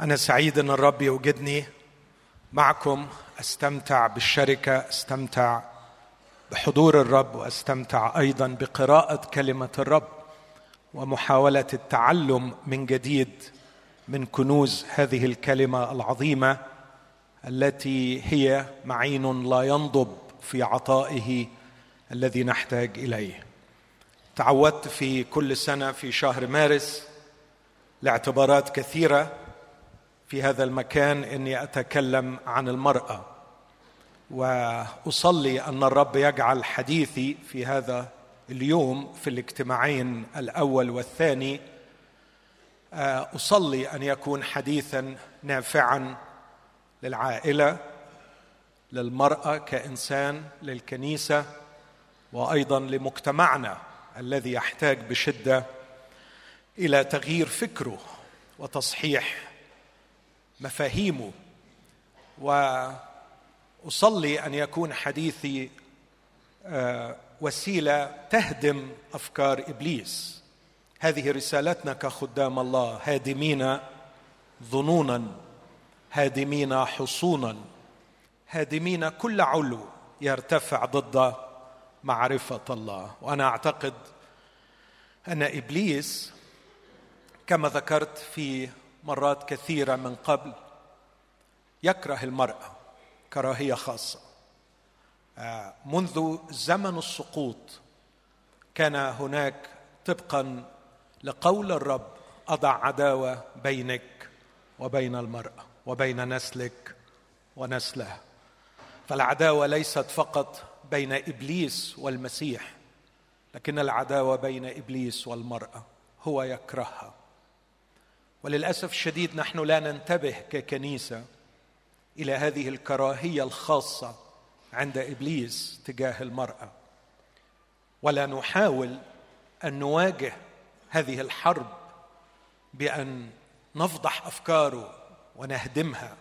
أنا سعيد أن الرب يوجدني معكم. أستمتع بالشركة أستمتع بحضور الرب وأستمتع أيضا بقراءة كلمة الرب ومحاولة التعلم من جديد من كنوز هذه الكلمة العظيمة التي هي معين لا ينضب في عطائه الذي نحتاج إليه. تعودت في كل سنة في شهر مارس لاعتبارات كثيرة في هذا المكان إني أتكلم عن المرأة. وأصلي أن الرب يجعل حديثي في هذا اليوم في الاجتماعين الأول والثاني. آه، أصلي أن يكون حديثا نافعا للعائلة للمرأة كإنسان للكنيسة وأيضا لمجتمعنا الذي يحتاج بشدة إلى تغيير فكره وتصحيح مفاهيمه. وأصلي أن يكون حديثي آه، وسيلة تهدم أفكار إبليس. هذه رسالتنا كخدام الله هادمين ظنونا هادمين حصونا هادمين كل علو يرتفع ضد معرفة الله. وأنا أعتقد أن إبليس كما ذكرت في مرات كثيرة من قبل يكره المرأة كراهية خاصة. آه، منذ زمن السقوط كان هناك طبقا لقول الرب أضع عداوة بينك وبين المرأة وبين نسلك ونسلها فالعداوة ليست فقط بين إبليس والمسيح لكن العداوة بين إبليس والمرأة هو يكرهها. وللأسف الشديد نحن لا ننتبه ككنيسة إلى هذه الكراهية الخاصة عند إبليس تجاه المرأة. ولا نحاول أن نواجه هذه الحرب بأن نفضح أفكاره ونهدمها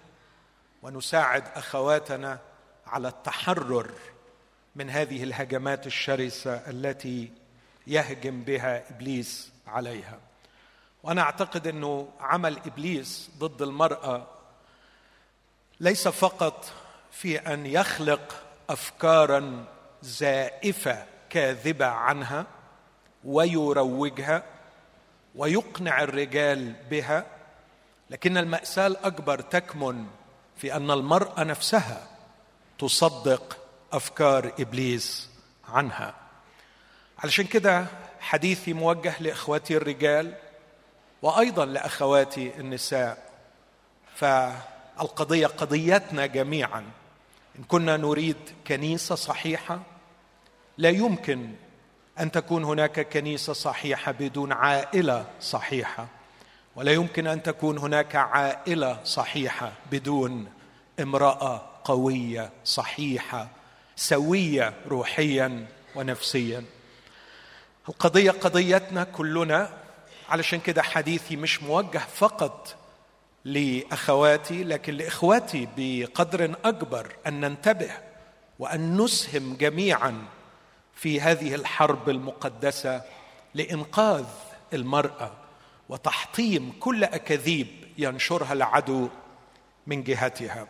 ونساعد أخواتنا على التحرر من هذه الهجمات الشرسة التي يهجم بها إبليس عليها. وأنا أعتقد إنه عمل إبليس ضد المرأة ليس فقط في أن يخلق افكارا زائفة كاذبة عنها ويروجها ويقنع الرجال بها لكن المأساة الأكبر تكمن في أن المرأة نفسها تصدق أفكار إبليس عنها. علشان كده حديثي موجه لإخواتي الرجال وأيضا لأخواتي النساء فالقضية قضيتنا جميعا. إن كنا نريد كنيسة صحيحة لا يمكن أن تكون هناك كنيسة صحيحة بدون عائلة صحيحة ولا يمكن أن تكون هناك عائلة صحيحة بدون امرأة قوية صحيحة سوية روحيا ونفسيا. القضية قضيتنا كلنا علشان كده حديثي مش موجه فقط لأخواتي لكن لإخواتي بقدر أكبر أن ننتبه وأن نسهم جميعا في هذه الحرب المقدسة لإنقاذ المرأة وتحطيم كل أكاذيب ينشرها العدو من جهتها.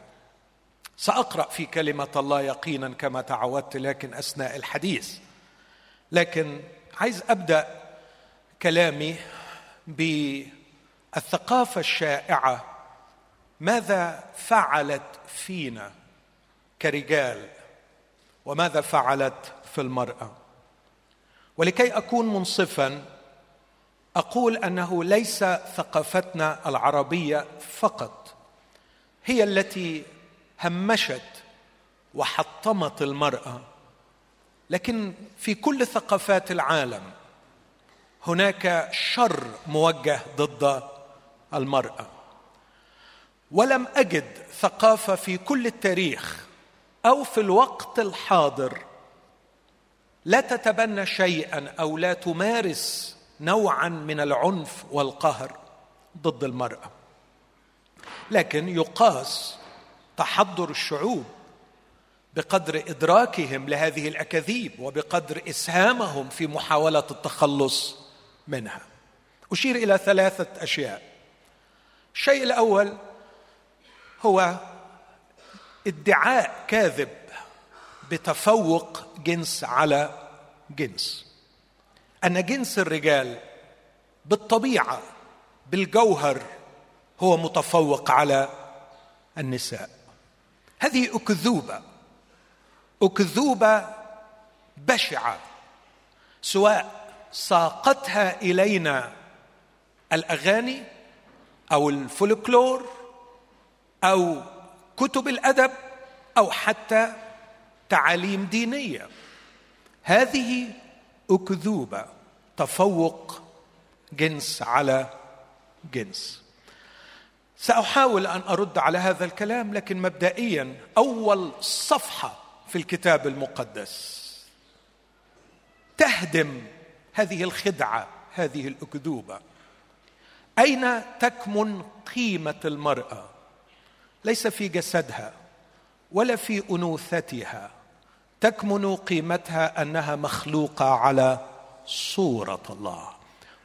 سأقرأ في كلمة الله يقينا كما تعودت لكن أثناء الحديث. لكن عايز أبدأ كلامي بالثقافة الشائعة ماذا فعلت فينا كرجال؟ وماذا فعلت في المرأة؟ ولكي أكون منصفا أقول أنه ليس ثقافتنا العربية فقط هي التي همشت وحطمت المرأة لكن في كل ثقافات العالم هناك شر موجه ضد المرأة. ولم أجد ثقافة في كل التاريخ أو في الوقت الحاضر لا تتبنى شيئا أو لا تمارس نوعا من العنف والقهر ضد المرأة. لكن يقاس تحضر الشعوب بقدر إدراكهم لهذه الأكاذيب وبقدر إسهامهم في محاولة التخلص منها. أشير إلى ثلاثة أشياء. الشيء الأول هو ادعاء كاذب بتفوق جنس على جنس. أن جنس الرجال بالطبيعة بالجوهر هو متفوق على النساء. هذه أكذوبة. أكذوبة بشعة سواء ساقتها إلينا الأغاني أو الفولكلور أو كتب الأدب أو حتى تعاليم دينية. هذه اكذوبه تفوق جنس على جنس. سأحاول أن أرد على هذا الكلام لكن مبدئيا أول صفحة في الكتاب المقدس. تهدم هذه الخدعة هذه الأكذوبة. أين تكمن قيمة المرأة؟ ليس في جسدها ولا في أنوثتها. تكمن قيمتها أنها مخلوقة على صورة الله.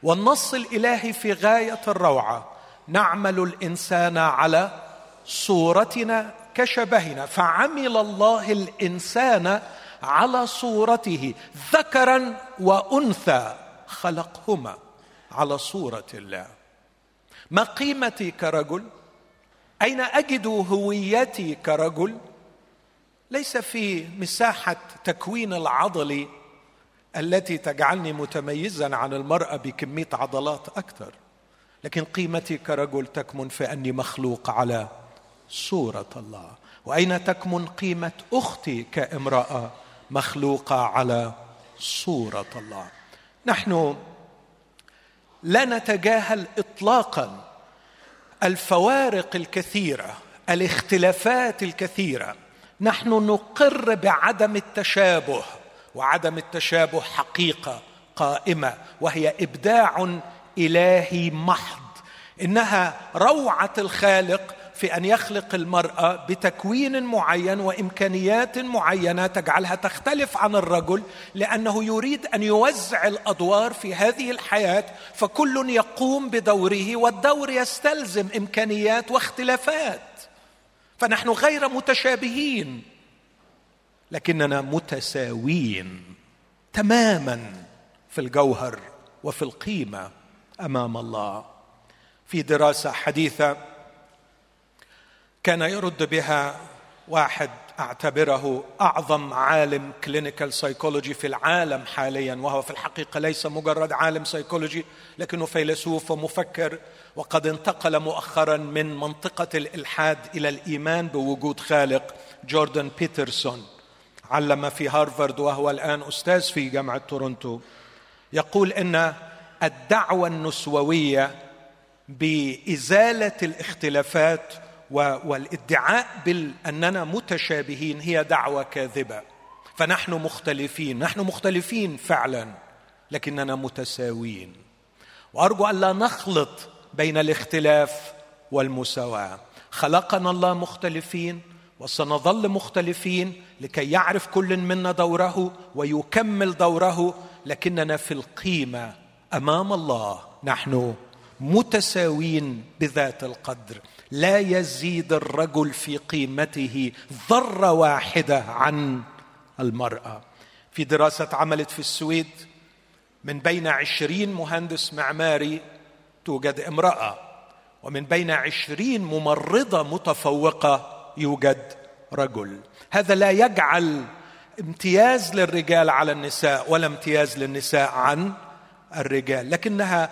والنص الإلهي في غاية الروعة نعمل الإنسان على صورتنا كشبهنا. فعمل الله الإنسان على صورته ذكرا وأنثى خلقهما على صورة الله. ما قيمتي كرجل؟ أين أجد هويتي كرجل؟ ليس في مساحة تكوين العضل التي تجعلني متميزا عن المرأة بكمية عضلات أكثر. لكن قيمتي كرجل تكمن في أني مخلوق على صورة الله. وأين تكمن قيمة أختي كامرأة؟ مخلوقه على صورة الله. نحن لا نتجاهل اطلاقا الفوارق الكثيرة الاختلافات الكثيرة. نحن نقر بعدم التشابه وعدم التشابه حقيقة قائمة وهي إبداع إلهي محض. إنها روعة الخالق في أن يخلق المرأة بتكوين معين وإمكانيات معينة تجعلها تختلف عن الرجل لأنه يريد أن يوزع الأدوار في هذه الحياة فكل يقوم بدوره والدور يستلزم إمكانيات واختلافات. فنحن غير متشابهين. لكننا متساويين تماما في الجوهر وفي القيمة أمام الله. في دراسة حديثة كان يرد بها واحد أعتبره أعظم عالم clinical psychology في العالم حاليا وهو في الحقيقة ليس مجرد عالم سايكولوجي لكنه فيلسوف ومفكر وقد انتقل مؤخرا من منطقة الإلحاد إلى الإيمان بوجود خالق جوردن بيترسون علم في هارفارد وهو الآن أستاذ في جامعة تورونتو. يقول إن الدعوة النسوية بإزالة الاختلافات والادعاء باننا متشابهين هي دعوة كاذبة. فنحن مختلفين. نحن مختلفين فعلا لكننا متساويين. وأرجو أن لا نخلط بين الاختلاف والمساواة. خلقنا الله مختلفين وسنظل مختلفين لكي يعرف كل منا دوره ويكمل دوره لكننا في القيمة أمام الله. نحن متساوين بذات القدر. لا يزيد الرجل في قيمته ذرة واحدة عن المرأة. في دراسة عملت في السويد من بين عشرين مهندس معماري توجد امرأة ومن بين عشرين ممرضة متفوقة يوجد رجل. هذا لا يجعل امتياز للرجال على النساء ولا امتياز للنساء عن الرجال لكنها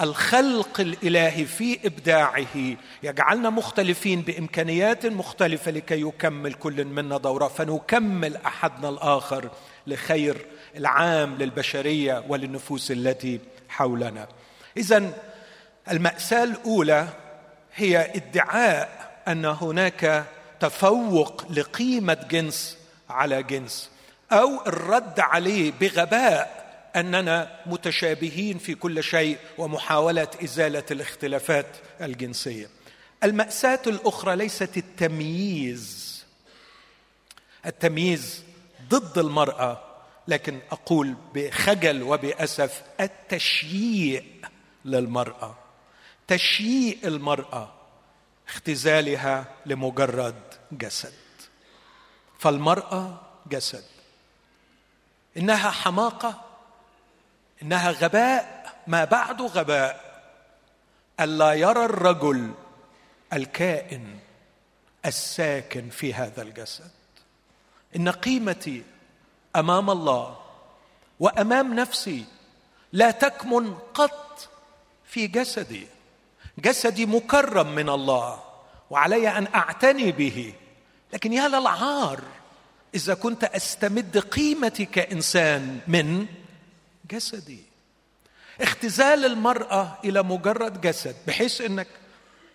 الخلق الإلهي في إبداعه. يجعلنا مختلفين بإمكانيات مختلفة لكي يكمل كل منا دورة. فنكمل أحدنا الآخر لخير العام للبشرية وللنفوس التي حولنا. اذا المأساة الأولى هي ادعاء أن هناك تفوق لقيمة جنس على جنس أو الرد عليه بغباء أننا متشابهين في كل شيء ومحاولة إزالة الاختلافات الجنسية. المأساة الأخرى ليست التمييز. التمييز ضد المرأة لكن أقول بخجل وبأسف التشييء للمرأة. تشييء المرأة اختزالها لمجرد جسد. فالمرأة جسد. إنها حماقة إنها غباء ما بعد غباء. ألا يرى الرجل الكائن الساكن في هذا الجسد. إن قيمتي أمام الله وأمام نفسي لا تكمن قط في جسدي. جسدي مكرم من الله وعلي أن أعتني به. لكن يا للعار إذا كنت أستمد قيمتي كإنسان من جسدي. اختزال المرأة إلى مجرد جسد بحيث إنك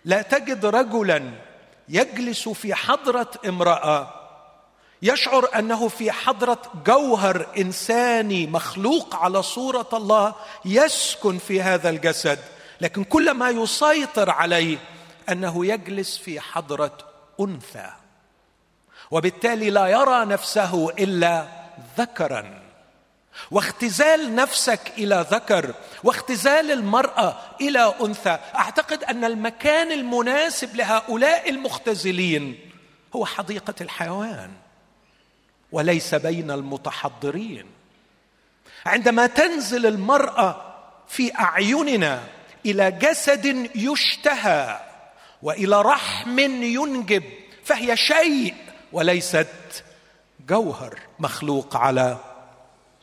لا تجد رجلا يجلس في حضرة امرأة يشعر أنه في حضرة جوهر إنساني مخلوق على صورة الله يسكن في هذا الجسد. لكن كل ما يسيطر عليه أنه يجلس في حضرة أنثى. وبالتالي لا يرى نفسه إلا ذكرا. واختزال نفسك إلى ذكر واختزال المرأة إلى أنثى. أعتقد أن المكان المناسب لهؤلاء المختزلين هو حديقة الحيوان وليس بين المتحضرين. عندما تنزل المرأة في أعيننا إلى جسد يشتهى وإلى رحم ينجب فهي شيء وليست جوهر مخلوق على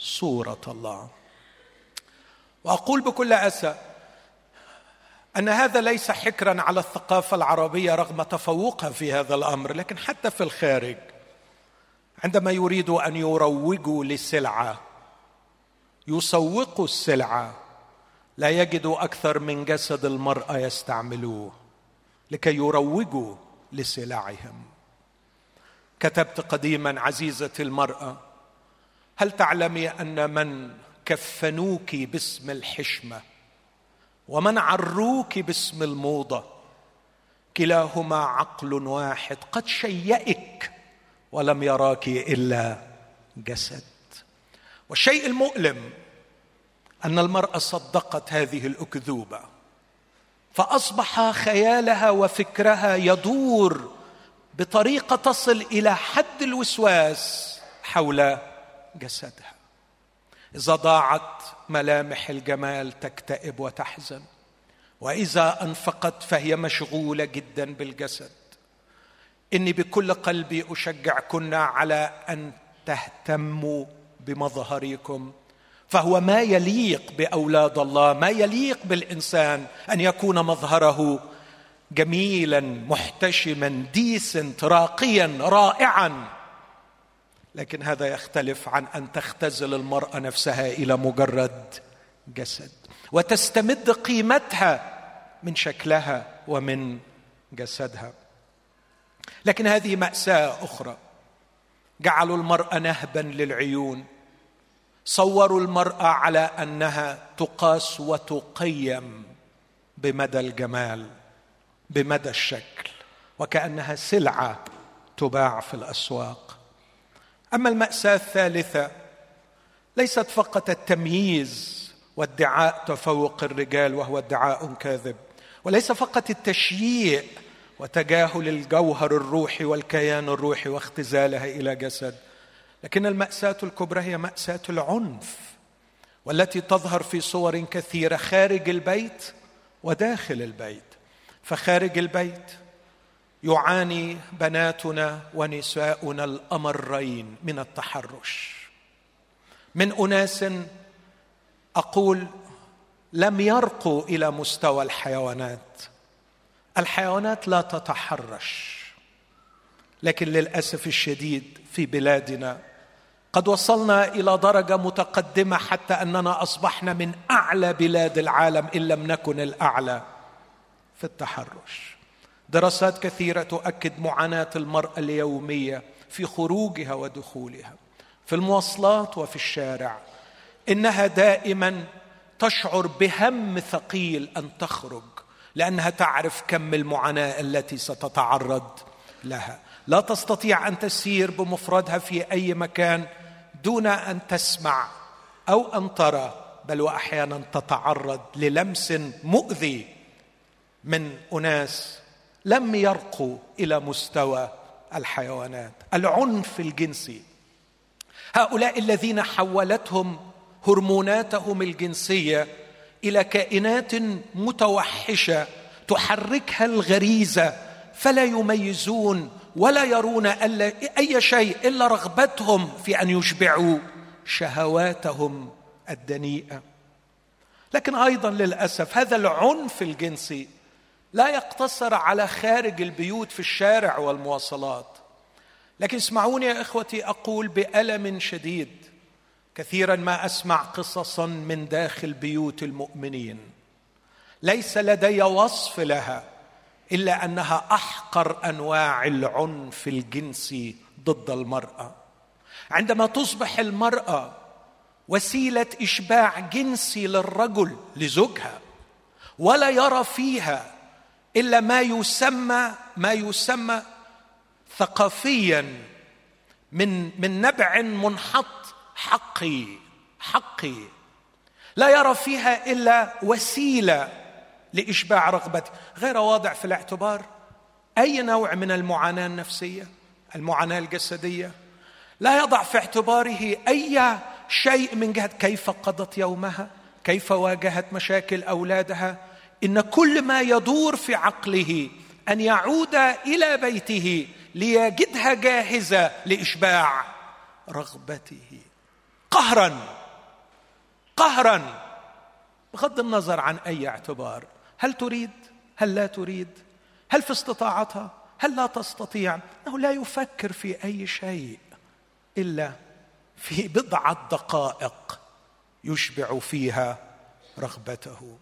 صورة الله. وأقول بكل أسى أن هذا ليس حكرا على الثقافة العربية رغم تفوقها في هذا الأمر لكن حتى في الخارج عندما يريدوا أن يروجوا لسلعه يسوقوا السلعة لا يجدوا أكثر من جسد المرأة يستعملوه لكي يروجوا لسلعهم. كتبت قديما عزيزتي المرأة هل تعلمي أن من كفنوك باسم الحشمة ومن عروك باسم الموضة؟ كلاهما عقل واحد قد شيئك ولم يراك إلا جسد. والشيء المؤلم أن المرأة صدقت هذه الأكذوبة فأصبح خيالها وفكرها يدور بطريقة تصل إلى حد الوسواس حول جسدها. إذا ضاعت ملامح الجمال تكتئب وتحزن. وإذا أنفقت فهي مشغولة جدا بالجسد. إني بكل قلبي أشجعكن على أن تهتموا بمظهركم فهو ما يليق بأولاد الله ما يليق بالإنسان أن يكون مظهره جميلا محتشما ديسنت راقيا رائعا. لكن هذا يختلف عن أن تختزل المرأة نفسها إلى مجرد جسد. وتستمد قيمتها من شكلها ومن جسدها. لكن هذه مأساة أخرى. جعلوا المرأة نهبا للعيون. صوروا المرأة على أنها تقاس وتقيم بمدى الجمال بمدى الشكل وكأنها سلعة تباع في الأسواق. أما المأساة الثالثة ليست فقط التمييز وادعاء تفوق الرجال وهو ادعاء كاذب وليس فقط التشييع وتجاهل الجوهر الروحي والكيان الروحي واختزالها إلى جسد لكن المأساة الكبرى هي مأساة العنف والتي تظهر في صور كثيرة خارج البيت وداخل البيت. فخارج البيت يعاني بناتنا ونساؤنا الأمرين من التحرش. من أناس أقول لم يرقوا إلى مستوى الحيوانات. الحيوانات لا تتحرش لكن للأسف الشديد في بلادنا قد وصلنا إلى درجة متقدمة حتى أننا أصبحنا من أعلى بلاد العالم إن لم نكن الأعلى في التحرش. دراسات كثيرة تؤكد معاناة المرأة اليومية في خروجها ودخولها في المواصلات وفي الشارع إنها دائما تشعر بهم ثقيل أن تخرج لأنها تعرف كم المعاناة التي ستتعرض لها. لا تستطيع أن تسير بمفردها في أي مكان دون أن تسمع أو أن ترى بل واحيانا تتعرض للمس مؤذي من أناس لم يرقوا إلى مستوى الحيوانات العنف الجنسي. هؤلاء الذين حولتهم هرموناتهم الجنسية إلى كائنات متوحشة تحركها الغريزة فلا يميزون ولا يرون أي شيء إلا رغبتهم في أن يشبعوا شهواتهم الدنيئة. لكن أيضا للأسف هذا العنف الجنسي لا يقتصر على خارج البيوت في الشارع والمواصلات. لكن اسمعوني يا إخوتي أقول بألم شديد كثيرا ما أسمع قصصا من داخل بيوت المؤمنين. ليس لدي وصف لها إلا أنها أحقر أنواع العنف الجنسي ضد المرأة. عندما تصبح المرأة وسيلة إشباع جنسي للرجل لزوجها ولا يرى فيها إلا ما يسمى ما يسمى ثقافيا من من نبع منحط حقي حقي. لا يرى فيها إلا وسيلة لإشباع رغبته غير واضع في الاعتبار أي نوع من المعاناة النفسية المعاناة الجسدية. لا يضع في اعتباره أي شيء من جهة كيف قضت يومها كيف واجهت مشاكل أولادها إن كل ما يدور في عقله أن يعود إلى بيته ليجدها جاهزة لإشباع رغبته. قهرا. قهرا. بغض النظر عن أي اعتبار. هل تريد؟ هل لا تريد؟ هل في استطاعتها؟ هل لا تستطيع؟ إنه لا يفكر في أي شيء إلا في بضعة دقائق يشبع فيها رغبته.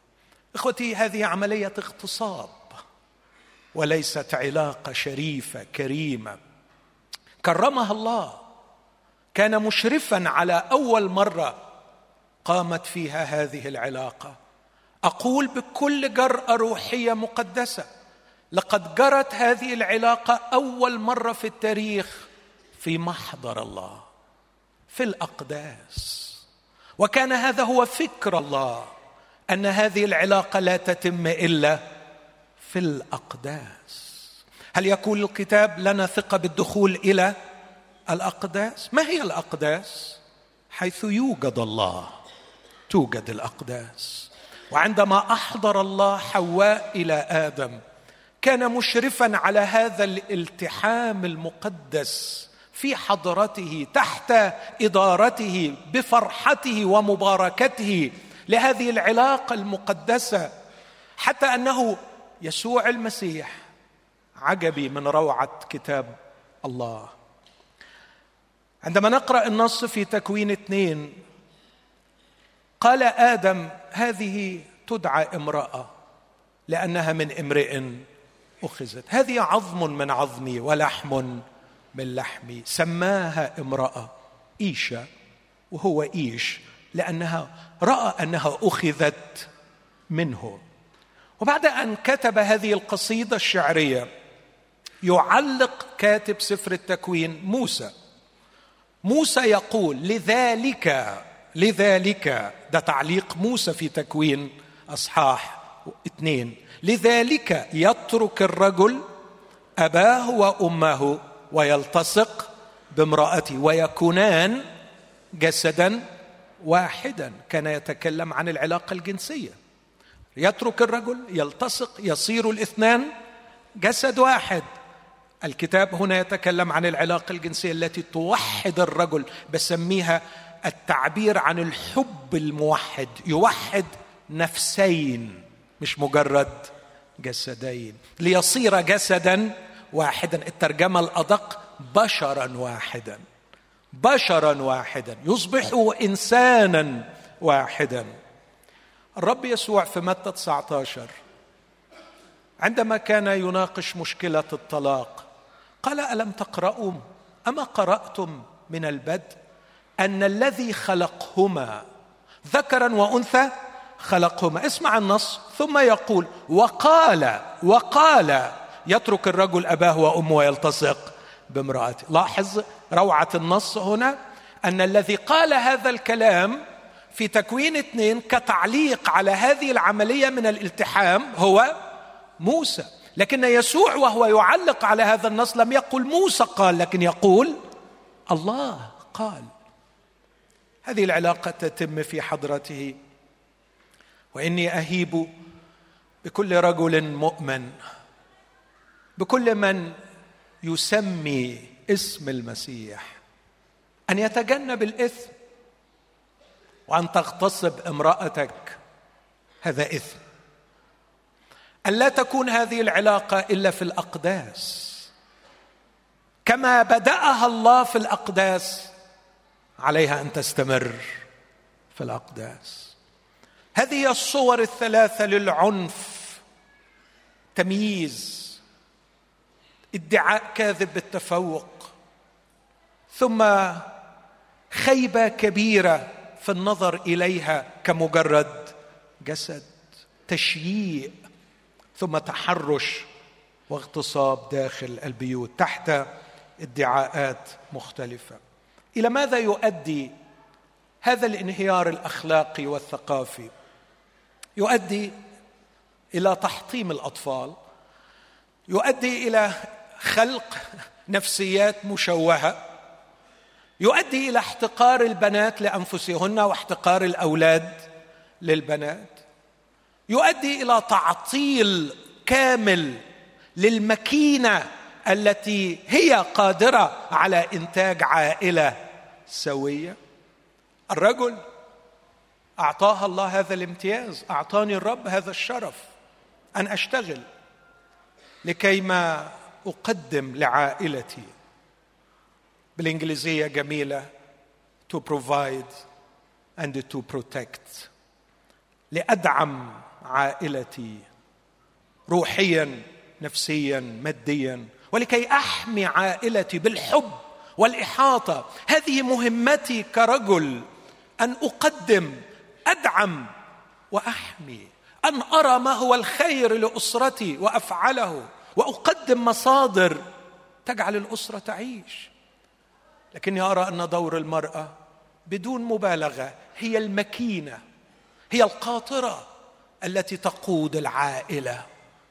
إخوتي هذه عملية اغتصاب وليست علاقة شريفة كريمة. كرمها الله. كان مشرفا على أول مرة قامت فيها هذه العلاقة. أقول بكل جرأة روحية مقدسة لقد جرت هذه العلاقة أول مرة في التاريخ في محضر الله في الأقداس. وكان هذا هو فكر الله. أن هذه العلاقة لا تتم إلا في الأقداس. هل يقول الكتاب لنا ثقة بالدخول إلى الأقداس؟ ما هي الأقداس؟ حيث يوجد الله توجد الأقداس. وعندما أحضر الله حواء إلى آدم كان مشرفا على هذا الالتحام المقدس في حضرته تحت إدارته بفرحته ومباركته. لهذه العلاقة المقدسة حتى أنه يسوع المسيح عجبي من روعة كتاب الله. عندما نقرأ النص في تكوين اثنين قال آدم هذه تدعى امرأة لأنها من امرئ أخذت. هذه عظم من عظمي ولحم من لحمي سماها امرأة إيشا وهو إيش؟ لأنها رأى أنها أخذت منه. وبعد أن كتب هذه القصيدة الشعرية يعلق كاتب سفر التكوين موسى. موسى يقول لذلك لذلك ده تعليق موسى في تكوين أصحاح اثنين. لذلك يترك الرجل أباه وأمه ويلتصق بامرأته ويكونان جسدا واحدا كان يتكلم عن العلاقة الجنسية. يترك الرجل يلتصق يصير الاثنان. جسد واحد. الكتاب هنا يتكلم عن العلاقة الجنسية التي توحد الرجل بسميها التعبير عن الحب الموحد. يوحد نفسين مش مجرد جسدين. ليصير جسدا واحدا. الترجمة الأدق بشرا واحدا. بشرا واحدا يصبح انسانا واحدا. الرب يسوع في متى 19 عندما كان يناقش مشكلة الطلاق قال ألم تقرأوا اما قرأتم من البدء أن الذي خلقهما ذكرا وأنثى خلقهما؟ اسمع النص ثم يقول وقال وقال. يترك الرجل أباه وأمه ويلتصق. بامرأته. لاحظ روعة النص هنا أن الذي قال هذا الكلام في تكوين اثنين كتعليق على هذه العملية من الالتحام هو موسى. لكن يسوع وهو يعلق على هذا النص لم يقل موسى قال لكن يقول الله قال. هذه العلاقة تتم في حضرته. وإني أهيب بكل رجل مؤمن بكل من يسمي اسم المسيح أن يتجنب الإثم وأن تغتصب امرأتك. هذا إثم. أن لا تكون هذه العلاقة إلا في الأقداس. كما بدأها الله في الأقداس عليها أن تستمر في الأقداس. هذه الصور الثلاثة للعنف تمييز ادعاء كاذب بالتفوق. ثم خيبة كبيرة في النظر إليها كمجرد جسد تشييء ثم تحرش واغتصاب داخل البيوت تحت ادعاءات مختلفة. إلى ماذا يؤدي هذا الانهيار الأخلاقي والثقافي؟ يؤدي إلى تحطيم الأطفال يؤدي إلى خلق نفسيات مشوهة يؤدي إلى احتقار البنات لأنفسهن واحتقار الأولاد للبنات. يؤدي إلى تعطيل كامل للمكينة التي هي قادرة على إنتاج عائلة سوية. الرجل أعطاها الله هذا الامتياز أعطاني الرب هذا الشرف أن أشتغل لكيما أقدم لعائلتي. بالإنجليزية جميلة. To provide and to protect. لأدعم عائلتي. روحيا نفسيا ماديا. ولكي أحمي عائلتي بالحب والإحاطة. هذه مهمتي كرجل. أن أقدم أدعم وأحمي. أن أرى ما هو الخير لأسرتي وأفعله. وأقدم مصادر تجعل الأسرة تعيش. لكني أرى أن دور المرأة بدون مبالغة هي المكينة هي القاطرة التي تقود العائلة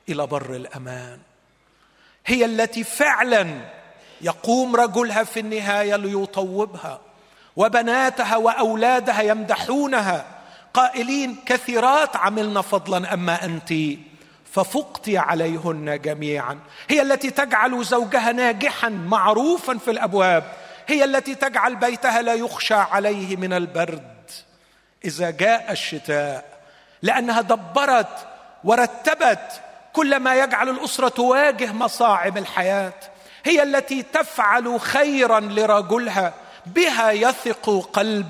إلى بر الأمان. هي التي فعلا يقوم رجلها في النهاية ليطوبها وبناتها وأولادها يمدحونها. قائلين كثيرات عملن فضلا أما انت ففقت عليهن جميعا. هي التي تجعل زوجها ناجحا معروفا في الأبواب. هي التي تجعل بيتها لا يخشى عليه من البرد. إذا جاء الشتاء لأنها دبرت ورتبت كل ما يجعل الأسرة تواجه مصاعب الحياة. هي التي تفعل خيرا لرجلها بها يثق قلب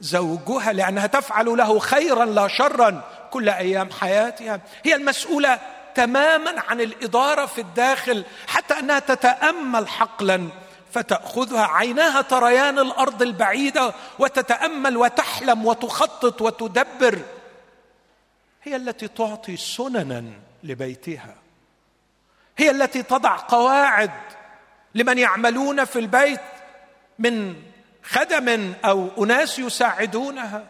زوجها لأنها تفعل له خيرا لا شرا كل أيام حياتها. هي المسؤولة تماما عن الإدارة في الداخل حتى أنها تتأمل حقلا فتأخذها. عيناها تريان الأرض البعيدة وتتأمل وتحلم وتخطط وتدبر. هي التي تعطي سننا لبيتها. هي التي تضع قواعد لمن يعملون في البيت من خدم أو أناس يساعدونها.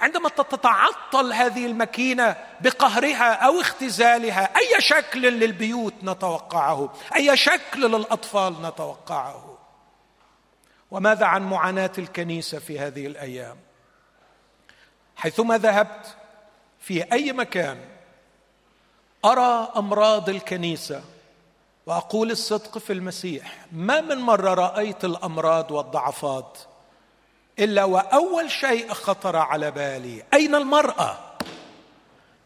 عندما تتعطل هذه الماكينة بقهرها أو اختزالها أي شكل للبيوت نتوقعه؟ أي شكل للأطفال نتوقعه؟ وماذا عن معاناة الكنيسة في هذه الأيام؟ حيثما ذهبت في أي مكان أرى أمراض الكنيسة وأقول الصدق في المسيح ما من مرة رأيت الأمراض والضعفات إلا وأول شيء خطر على بالي. أين المرأة؟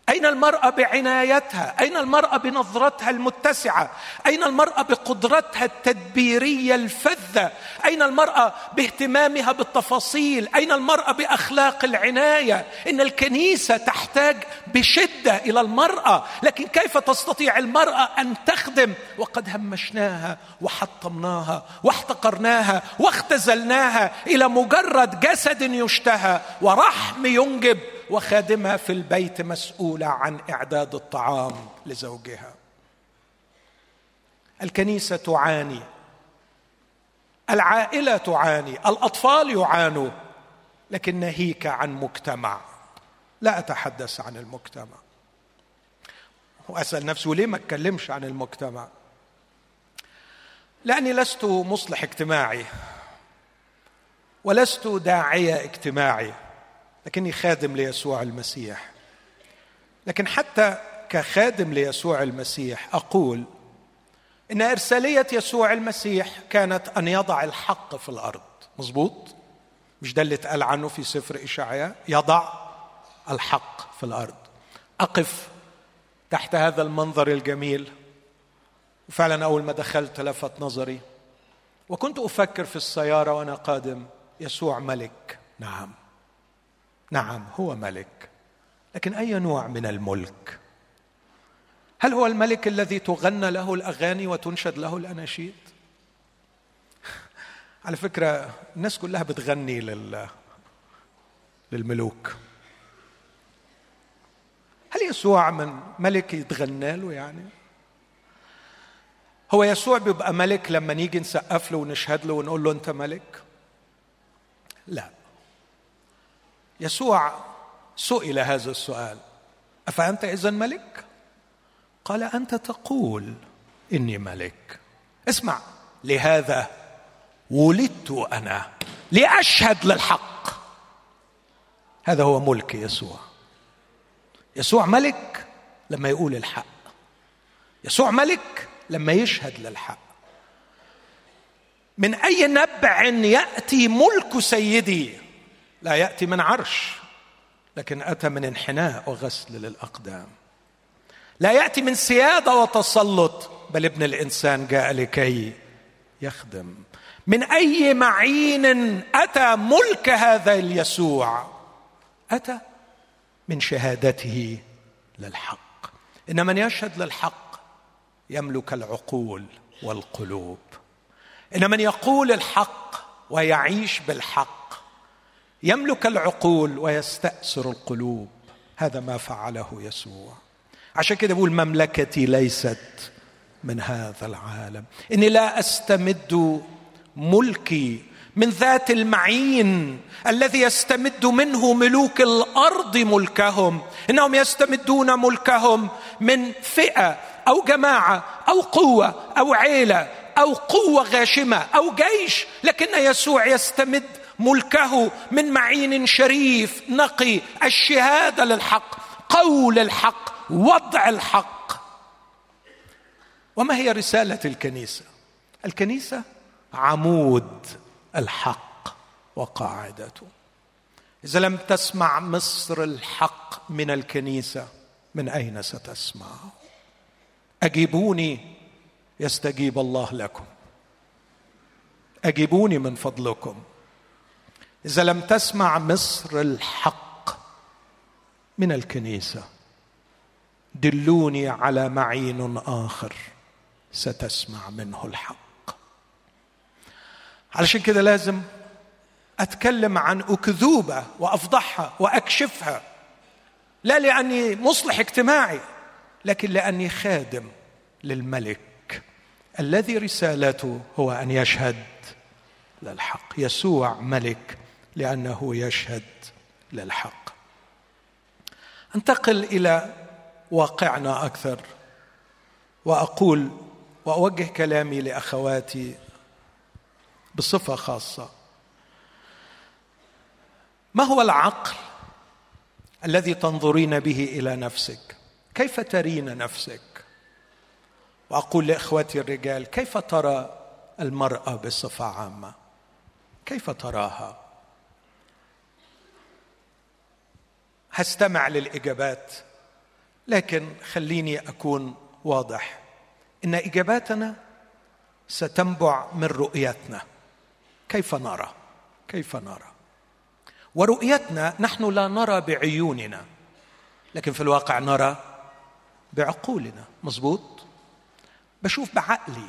أين المرأة بعنايتها؟ أين المرأة بنظرتها المتسعة؟ أين المرأة بقدرتها التدبيرية الفذة؟ أين المرأة باهتمامها بالتفاصيل؟ أين المرأة بأخلاق العناية؟ إن الكنيسة تحتاج بشدة إلى المرأة لكن كيف تستطيع المرأة أن تخدم؟ وقد همشناها وحطمناها واحتقرناها واختزلناها إلى مجرد جسد يشتهى ورحم ينجب وخادمها في البيت مسؤولة عن إعداد الطعام لزوجها. الكنيسة تعاني. العائلة تعاني. الأطفال يعانوا. لكن ناهيك عن مجتمع. لا أتحدث عن المجتمع. وأسأل نفسي وليه ما أتكلمش عن المجتمع؟ لأني لست مصلح اجتماعي. ولست داعية اجتماعي. لكني خادم ليسوع المسيح. لكن حتى كخادم ليسوع المسيح أقول إن إرسالية يسوع المسيح كانت أن يضع الحق في الأرض. مظبوط؟ مش ده اللي اتقال عنه في سفر إشعياء؟ يضع الحق في الأرض. أقف تحت هذا المنظر الجميل. وفعلا أول ما دخلت لفت نظري. وكنت أفكر في السيارة وأنا قادم. يسوع ملك. نعم. نعم هو ملك. لكن أي نوع من الملك؟ هل هو الملك الذي تغنى له الأغاني وتنشد له الأناشيد؟ على فكرة الناس كلها بتغني لل للملوك. هل يسوع من ملك يتغنى له يعني؟ هو يسوع بيبقى ملك لما نيجي نسقف له ونشهد له ونقول له أنت ملك؟ لا. يسوع سئل هذا السؤال. أفأنت اذا ملك؟ قال أنت تقول إني ملك. اسمع لهذا ولدت أنا لأشهد للحق. هذا هو ملك يسوع. يسوع ملك لما يقول الحق. يسوع ملك لما يشهد للحق. من أي نبع يأتي ملك سيدي؟ لا يأتي من عرش لكن أتى من انحناء وغسل للأقدام. لا يأتي من سيادة وتسلط بل ابن الإنسان جاء لكي يخدم. من أي معين أتى ملك هذا اليسوع؟ أتى من شهادته للحق. إن من يشهد للحق يملك العقول والقلوب. إن من يقول الحق ويعيش بالحق يملك العقول ويستأسر القلوب. هذا ما فعله يسوع. عشان كده بقول مملكتي ليست من هذا العالم. إني لا أستمد ملكي من ذات المعين الذي يستمد منه ملوك الأرض ملكهم. إنهم يستمدون ملكهم من فئة أو جماعة أو قوة أو عيلة أو قوة غاشمة أو جيش. لكن يسوع يستمد ملكه من معين شريف. نقي الشهادة للحق قول الحق وضع الحق. وما هي رسالة الكنيسة؟ الكنيسة عمود الحق وقاعدته. إذا لم تسمع مصر الحق من الكنيسة من أين ستسمع؟ أجيبوني يستجيب الله لكم. أجيبوني من فضلكم. إذا لم تسمع مصر الحق من الكنيسة دلوني على معين آخر ستسمع منه الحق. علشان كده لازم أتكلم عن أكذوبة وأفضحها وأكشفها لا لأني مصلح اجتماعي لكن لأني خادم للملك الذي رسالته هو أن يشهد للحق يسوع ملك لأنه يشهد للحق. أنتقل إلى واقعنا أكثر وأقول وأوجه كلامي لأخواتي بصفة خاصة. ما هو العقل الذي تنظرين به إلى نفسك؟ كيف ترين نفسك؟ وأقول لاخوتي الرجال كيف ترى المرأة بصفة عامة؟ كيف تراها؟ هستمع للإجابات لكن خليني أكون واضح. إن إجاباتنا ستنبع من رؤيتنا كيف نرى؟ كيف نرى؟ ورؤيتنا نحن لا نرى بعيوننا لكن في الواقع نرى بعقولنا. مظبوط؟ بشوف بعقلي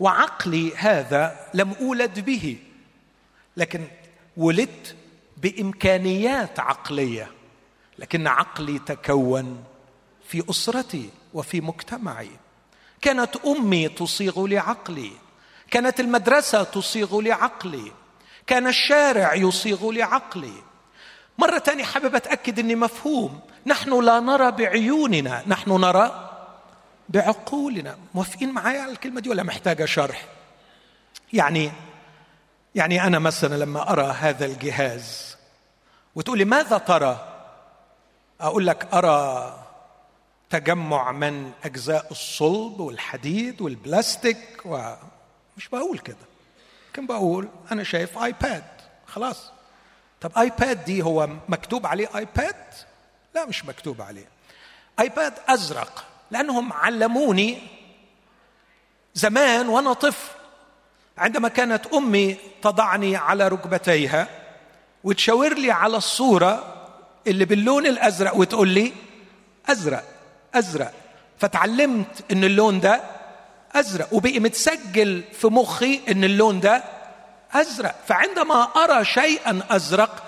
وعقلي هذا لم أولد به لكن ولدت بإمكانيات عقلية لكن عقلي تكون في أسرتي وفي مجتمعي. كانت أمي تصيغ لي عقلي كانت المدرسة تصيغ لي عقلي كان الشارع يصيغ لي عقلي مرة تانية حابب أتأكد أني مفهوم. نحن لا نرى بعيوننا نحن نرى بعقولنا. موافقين معايا على الكلمة دي ولا محتاجة شرح؟ يعني يعني أنا مثلا لما أرى هذا الجهاز وتقولي ماذا ترى؟ أقول لك أرى تجمع من أجزاء الصلب والحديد والبلاستيك ومش بقول كده. لكن بقول أنا شايف آيباد. خلاص. طب آيباد دي هو مكتوب عليه آيباد؟ لا مش مكتوب عليه. آيباد أزرق لأنهم علموني زمان وأنا طفل. عندما كانت أمي تضعني على ركبتيها وتشاور لي على الصورة اللي باللون الأزرق وتقول لي أزرق أزرق. فتعلمت إن اللون ده أزرق وبقي متسجل في مخي إن اللون ده أزرق. فعندما أرى شيئا أزرق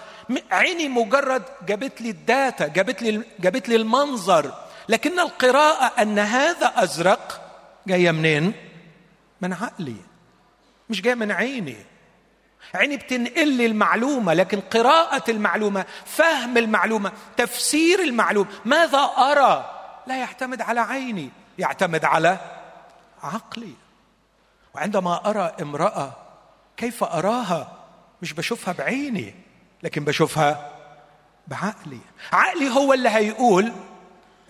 عيني مجرد جابت لي الداتا جابت لي جابت لي المنظر. لكن القراءة أن هذا أزرق جاية منين؟ من عقلي. مش جاية من عيني. عيني بتنقل لي المعلومة لكن قراءة المعلومة فهم المعلومة تفسير المعلومة ماذا أرى؟ لا يعتمد على عيني يعتمد على عقلي. وعندما أرى امرأة كيف أراها مش بشوفها بعيني لكن بشوفها بعقلي. عقلي هو اللي هيقول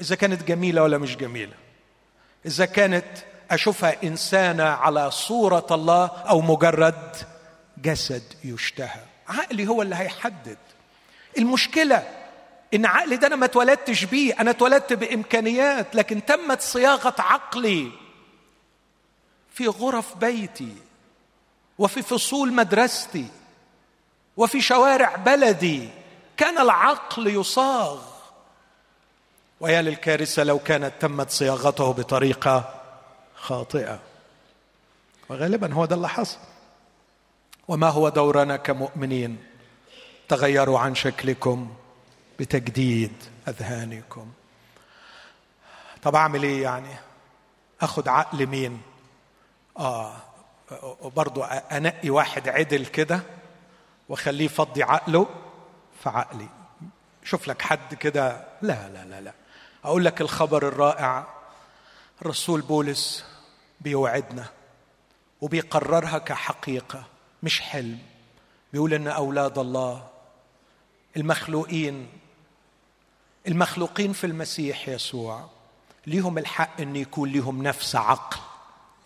إذا كانت جميلة ولا مش جميلة. إذا كانت أشوفها إنسانة على صورة الله أو مجرد جسد يشتهى. عقلي هو اللي هيحدد. المشكلة إن عقلي ده أنا ما اتولدتش بيه. أنا اتولدت بإمكانيات لكن تمت صياغة عقلي في غرف بيتي وفي فصول مدرستي وفي شوارع بلدي. كان العقل يصاغ. ويا للكارثة لو كانت تمت صياغته بطريقة خاطئة. وغالبا هو ده اللي حصل. وما هو دورنا كمؤمنين؟ تغيروا عن شكلكم بتجديد أذهانكم. طب أعمل إيه يعني؟ أخد عقل مين؟ آه برضو أنقي واحد عدل كده وأخليه يفضي عقله في عقلي. شوف لك حد كده لا لا لا لا. أقول لك الخبر الرائع. الرسول بولس بيوعدنا وبيقررها كحقيقة مش حلم. بيقول إن أولاد الله المخلوقين المخلوقين في المسيح يسوع ليهم الحق إن يكون لهم نفس عقل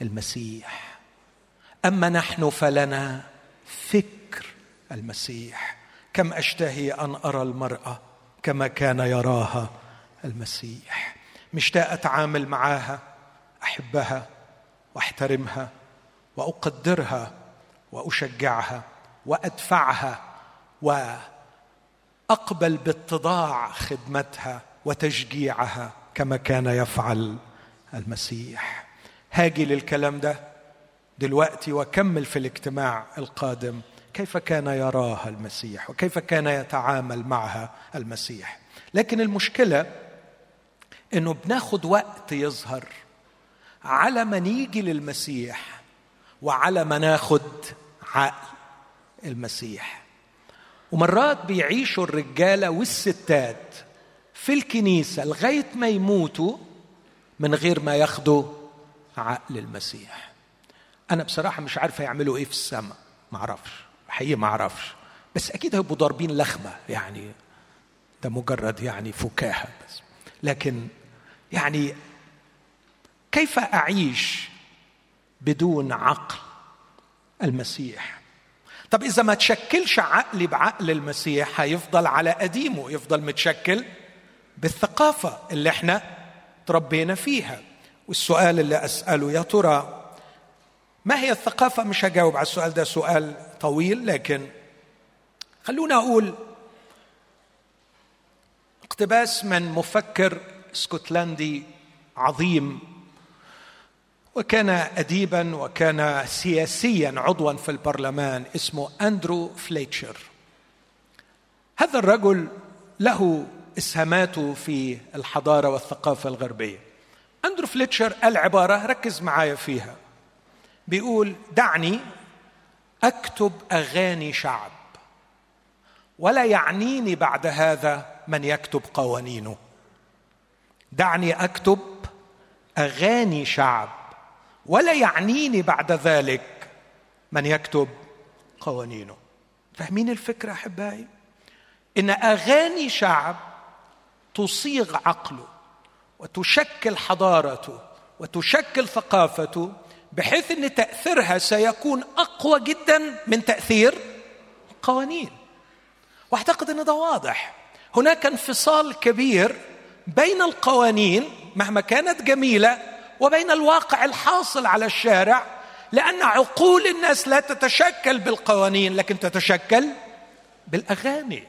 المسيح. أما نحن فلنا فكر المسيح. كم أشتهي أن أرى المرأة كما كان يراها المسيح. مشتاق أتعامل معاها أحبها واحترمها وأقدرها وأشجعها وأدفعها وأقبل باتضاع خدمتها وتشجيعها كما كان يفعل المسيح. هاجي للكلام ده دلوقتي وأكمل في الاجتماع القادم. كيف كان يراها المسيح وكيف كان يتعامل معها المسيح؟ لكن المشكلة إنه بناخد وقت يظهر. على ما نيجي للمسيح وعلى ما ناخد عقل المسيح. ومرات بيعيشوا الرجالة والستات في الكنيسة لغاية ما يموتوا من غير ما ياخدوا عقل المسيح. أنا بصراحة مش عارفة يعملوا إيه في السماء ما أعرفش حقيقي ما أعرفش بس أكيد هيبقوا ضاربين لخمه يعني ده مجرد يعني فكاهة بس. لكن يعني كيف أعيش بدون عقل المسيح؟ طب إذا ما تشكلش عقلي بعقل المسيح هيفضل على قديمه يفضل متشكل بالثقافة اللي إحنا تربينا فيها. والسؤال اللي أسأله يا ترى ما هي الثقافة؟ مش هجاوب على السؤال ده سؤال طويل لكن خلونا أقول اقتباس من مفكر اسكتلندي عظيم وكان اديبا وكان سياسيا عضوا في البرلمان اسمه أندرو فليتشر. هذا الرجل له إسهاماته في الحضارة والثقافة الغربية. أندرو فليتشر قال عباره ركز معايا فيها. بيقول دعني أكتب أغاني شعب ولا يعنيني بعد هذا من يكتب قوانينه. دعني أكتب أغاني شعب. ولا يعنيني بعد ذلك. من يكتب؟ قوانينه. فاهمين الفكرة أحبائي؟ إن أغاني شعب تصيغ عقله وتشكل حضارته وتشكل ثقافته بحيث إن تأثيرها سيكون أقوى جدا من تأثير القوانين وأعتقد إن ده واضح. هناك انفصال كبير بين القوانين مهما كانت جميلة وبين الواقع الحاصل على الشارع لأن عقول الناس لا تتشكل بالقوانين لكن تتشكل بالأغاني.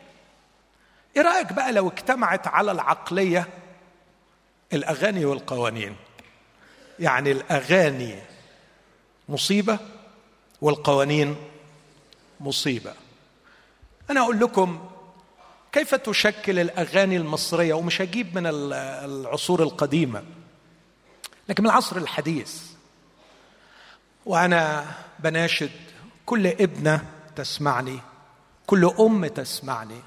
إيه رأيك بقى لو اجتمعت على العقلية الأغاني والقوانين؟ يعني الأغاني مصيبة والقوانين مصيبة. أنا أقول لكم كيف تشكل الأغاني المصرية ومش هجيب من العصور القديمة. لكن من العصر الحديث. وأنا بناشد كل ابنة تسمعني كل أم تسمعني.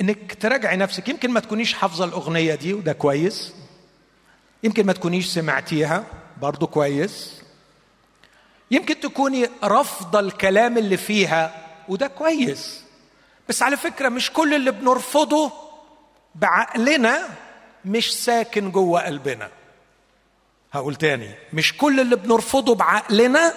إنك تراجعي نفسك. يمكن ما تكونيش حافظة الأغنية دي وده كويس. يمكن ما تكونيش سمعتيها برضو كويس. يمكن تكوني رافضة الكلام اللي فيها وده كويس. بس على فكرة مش كل اللي بنرفضه بعقلنا مش ساكن جوه قلبنا. هقول تاني مش كل اللي بنرفضه بعقلنا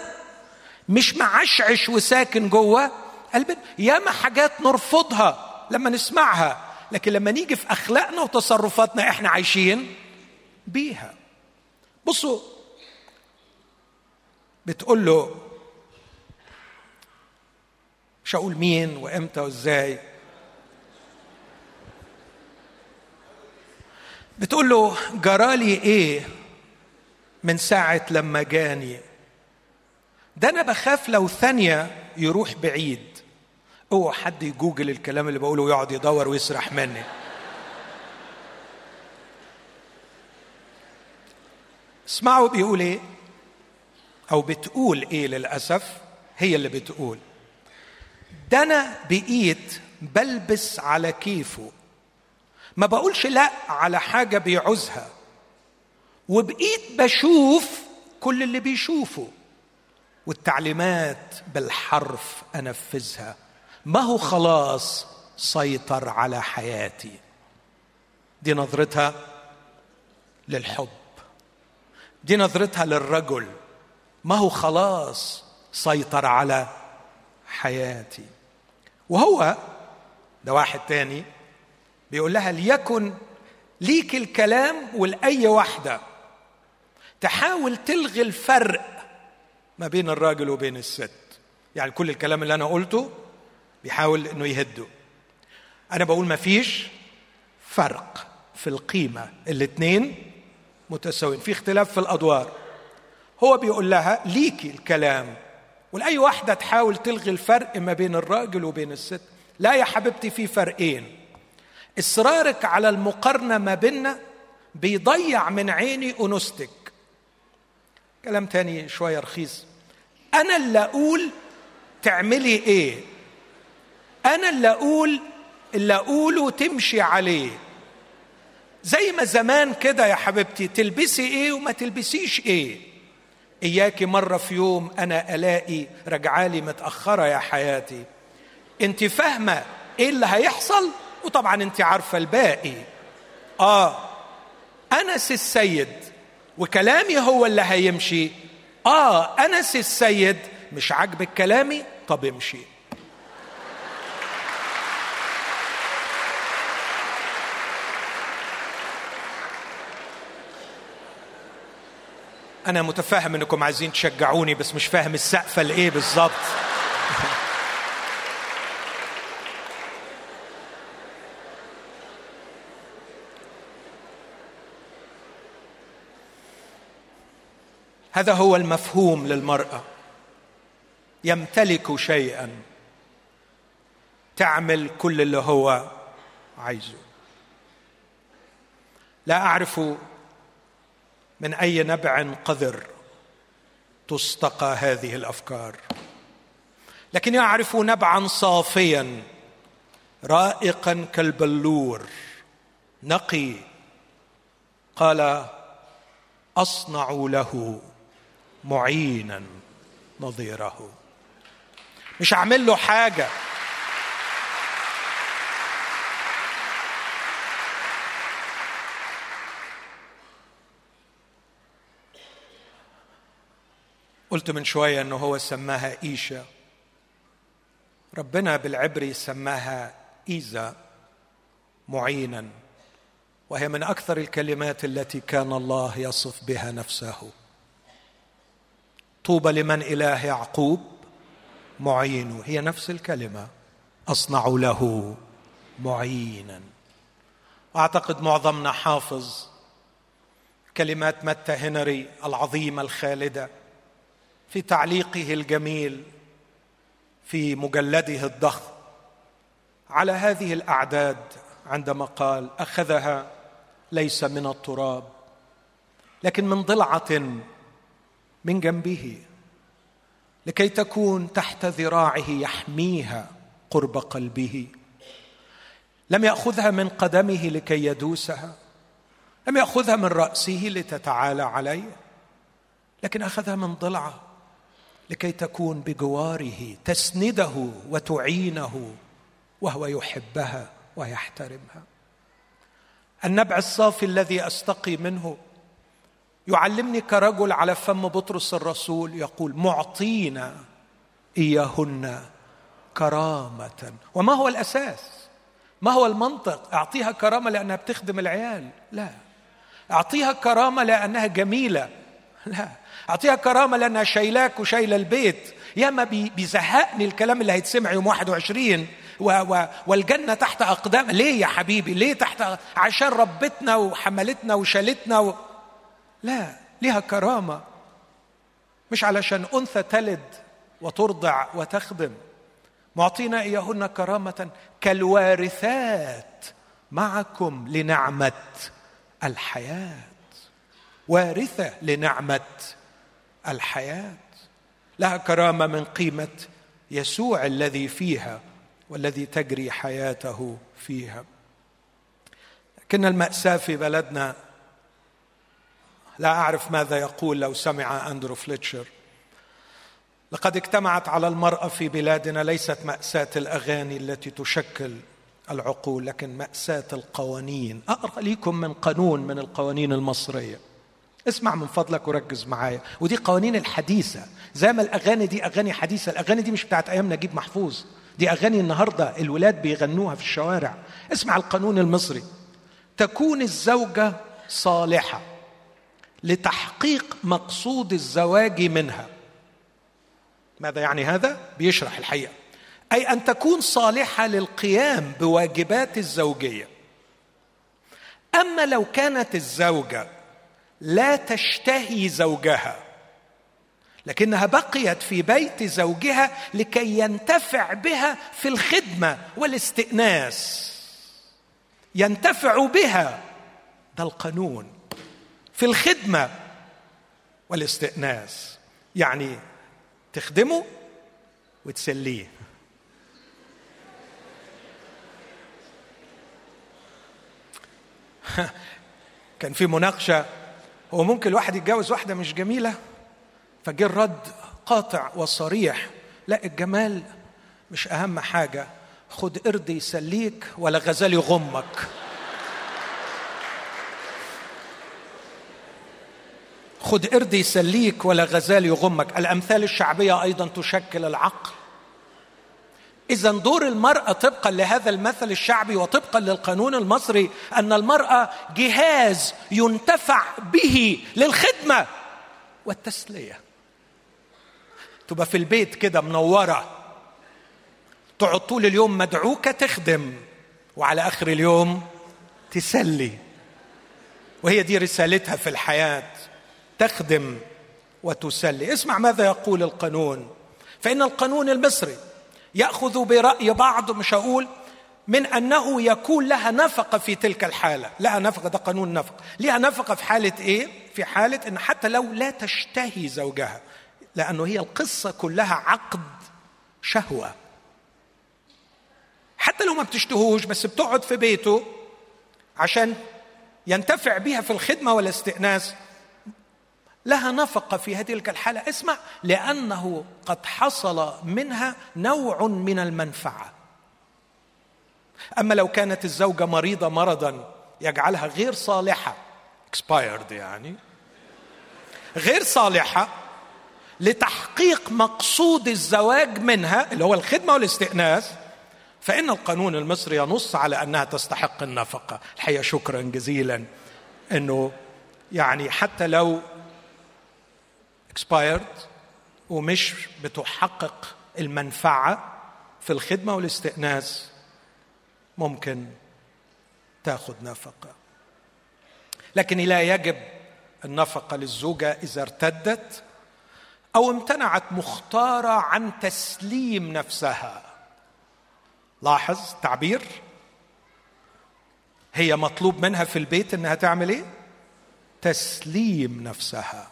مش معشعش وساكن جوه قلبنا. ياما حاجات نرفضها لما نسمعها لكن لما نيجي في أخلاقنا وتصرفاتنا إحنا عايشين بيها. بصوا بتقول له مش هقول مين وإمتى وإزاي؟ بتقول له جرالي إيه من ساعة لما جاني؟ ده أنا بخاف لو ثانية يروح بعيد. أوعى حد يجوجل الكلام اللي بقوله ويقعد يدور ويسرح مني. اسمعوا بيقول إيه؟ أو بتقول إيه للأسف؟ هي اللي بتقول. ده أنا بقيت بلبس على كيفه. ما بقولش لا على حاجة بيعوزها. وبقيت بشوف كل اللي بيشوفه. والتعليمات بالحرف أنفذها. ما هو خلاص سيطر على حياتي. دي نظرتها للحب. دي نظرتها للرجل. ما هو خلاص سيطر على حياتي. وهو ده واحد تاني بيقول لها ليكن ليك الكلام ولأي واحدة. تحاول تلغي الفرق ما بين الراجل وبين الست. يعني كل الكلام اللي أنا قلته بيحاول إنه يهده. أنا بقول ما فيش فرق في القيمة. الاثنين متساويين. في اختلاف في الأدوار. هو بيقول لها ليكي الكلام ولاي واحدة تحاول تلغي الفرق ما بين الراجل وبين الست. لا يا حبيبتي في فرقين. إصرارك على المقارنة ما بيننا بيضيع من عيني أنوثتك. كلام تاني شوية رخيص. أنا اللي أقول تعملي إيه؟ أنا اللي أقول اللي أقوله تمشي عليه. زي ما زمان كده يا حبيبتي تلبسي إيه وما تلبسيش إيه؟ إياكي مرة في يوم أنا ألاقي رجعالي متأخرة يا حياتي. أنت فاهمة إيه اللي هيحصل؟ وطبعا أنت عارفة الباقي. آه أنس السيد وكلامي هو اللي هيمشي. آه أنس السيد مش عاجبك كلامي؟ طب امشي. أنا متفاهم إنكم عايزين تشجعوني بس مش فاهم السقفه لايه بالظبط. هذا هو المفهوم للمرأة. يمتلك شيئا. تعمل كل اللي هو عايزه. لا أعرف من أي نبع قذر تستقى هذه الأفكار. لكن يعرف نبعا صافيا رائقا كالبلور. نقي. قال أصنع له. معينا نظيره. مش هعمل له حاجة. قلت من شوية إنه هو سماها إيشا. ربنا بالعبري سماها إيزا معينا. وهي من أكثر الكلمات التي كان الله يصف بها نفسه. طوبى لمن إله يعقوب؟ معين هي نفس الكلمة. أصنع له معينا. اعتقد معظمنا حافظ كلمات متى هنري العظيمة الخالدة في تعليقه الجميل في مجلده الضخم. على هذه الأعداد عندما قال أخذها ليس من التراب لكن من ضلعة من جنبه لكي تكون تحت ذراعه يحميها قرب قلبه. لم يأخذها من قدمه لكي يدوسها لم يأخذها من رأسه لتتعالى عليه لكن أخذها من ضلعه لكي تكون بجواره تسنده وتعينه وهو يحبها ويحترمها. النبع الصافي الذي أستقي منه يعلمني كرجل على فم بطرس الرسول يقول معطينا إياهن كرامة. وما هو الأساس؟ ما هو المنطق؟ أعطيها كرامة لأنها بتخدم العيال؟ لا. أعطيها كرامة لأنها جميلة؟ لا. أعطيها كرامة لأنها شايلاك وشايلة البيت؟ ياما بيزهقني الكلام اللي هيتسمع يوم 21 و و والجنة تحت أقدام. ليه يا حبيبي؟ ليه تحت عشان ربتنا وحملتنا وشالتنا و... لا ليها كرامة. مش علشان أنثى تلد وترضع وتخدم. معطينا إياهن كرامة كالوارثات معكم لنعمة الحياة. وارثة لنعمة الحياة. لها كرامة من قيمة يسوع الذي فيها والذي تجري حياته فيها. لكن المأساة في بلدنا لا أعرف ماذا يقول لو سمع أندرو فليتشر. لقد اجتمعت على المرأة في بلادنا ليست مأساة الأغاني التي تشكل العقول لكن مأساة القوانين. أقرأ لكم من قانون من القوانين المصرية. اسمع من فضلك وركز معايا. ودي قوانين الحديثة. زي ما الأغاني دي أغاني حديثة. الأغاني دي مش بتاعت أيام نجيب محفوظ. دي أغاني النهاردة الولاد بيغنوها في الشوارع. اسمع القانون المصري. تكون الزوجة صالحة. لتحقيق مقصود الزواج منها. ماذا يعني هذا؟ بيشرح الحقيقة. أي أن تكون صالحة للقيام بواجبات الزوجية. أما لو كانت الزوجة لا تشتهي زوجها لكنها بقيت في بيت زوجها لكي ينتفع بها في الخدمة والاستئناس. ينتفع بها. ده القانون. في الخدمة والاستئناس. يعني تخدمه وتسليه. كان في مناقشة هو ممكن الواحد يتجوز واحدة مش جميلة؟ فجه الرد قاطع وصريح. لا الجمال مش أهم حاجة. خد قرد يسليك ولا غزال يغمك. خد قرد يسليك ولا غزال يغمك. الأمثال الشعبية أيضا تشكل العقل. إذا دور المرأة طبقا لهذا المثل الشعبي وطبقا للقانون المصري أن المرأة جهاز ينتفع به للخدمة والتسلية. تبقى في البيت كده منورة. تقعد طول اليوم مدعوكة تخدم. وعلى آخر اليوم تسلي. وهي دي رسالتها في الحياة. تخدم وتسلي. اسمع ماذا يقول القانون. فإن القانون المصري يأخذ برأي بعض مش هقول من أنه يكون لها نفقة في تلك الحالة. لها نفقة ده قانون نفقه لها نفقة في حالة إيه؟ في حالة إن حتى لو لا تشتهي زوجها لأنه هي القصة كلها عقد شهوة. حتى لو ما بتشتهوش بس بتقعد في بيته عشان ينتفع بها في الخدمة والاستئناس لها نفقة في هذه الحالة. اسمع لأنه قد حصل منها نوع من المنفعة. أما لو كانت الزوجة مريضة مرضا يجعلها غير صالحة. Expired يعني. غير صالحة لتحقيق مقصود الزواج منها اللي هو الخدمة والاستئناس فإن القانون المصري ينص على أنها تستحق النفقة. الحقيقة شكرا جزيلا. إنه يعني حتى لو expired ومش بتحقق المنفعة في الخدمة والاستئناس ممكن تاخذ نفقة. لكن لا يجب النفقة للزوجة إذا ارتدت أو امتنعت مختارة عن تسليم نفسها. لاحظ تعبير؟ هي مطلوب منها في البيت إنها تعمل إيه؟ تسليم نفسها.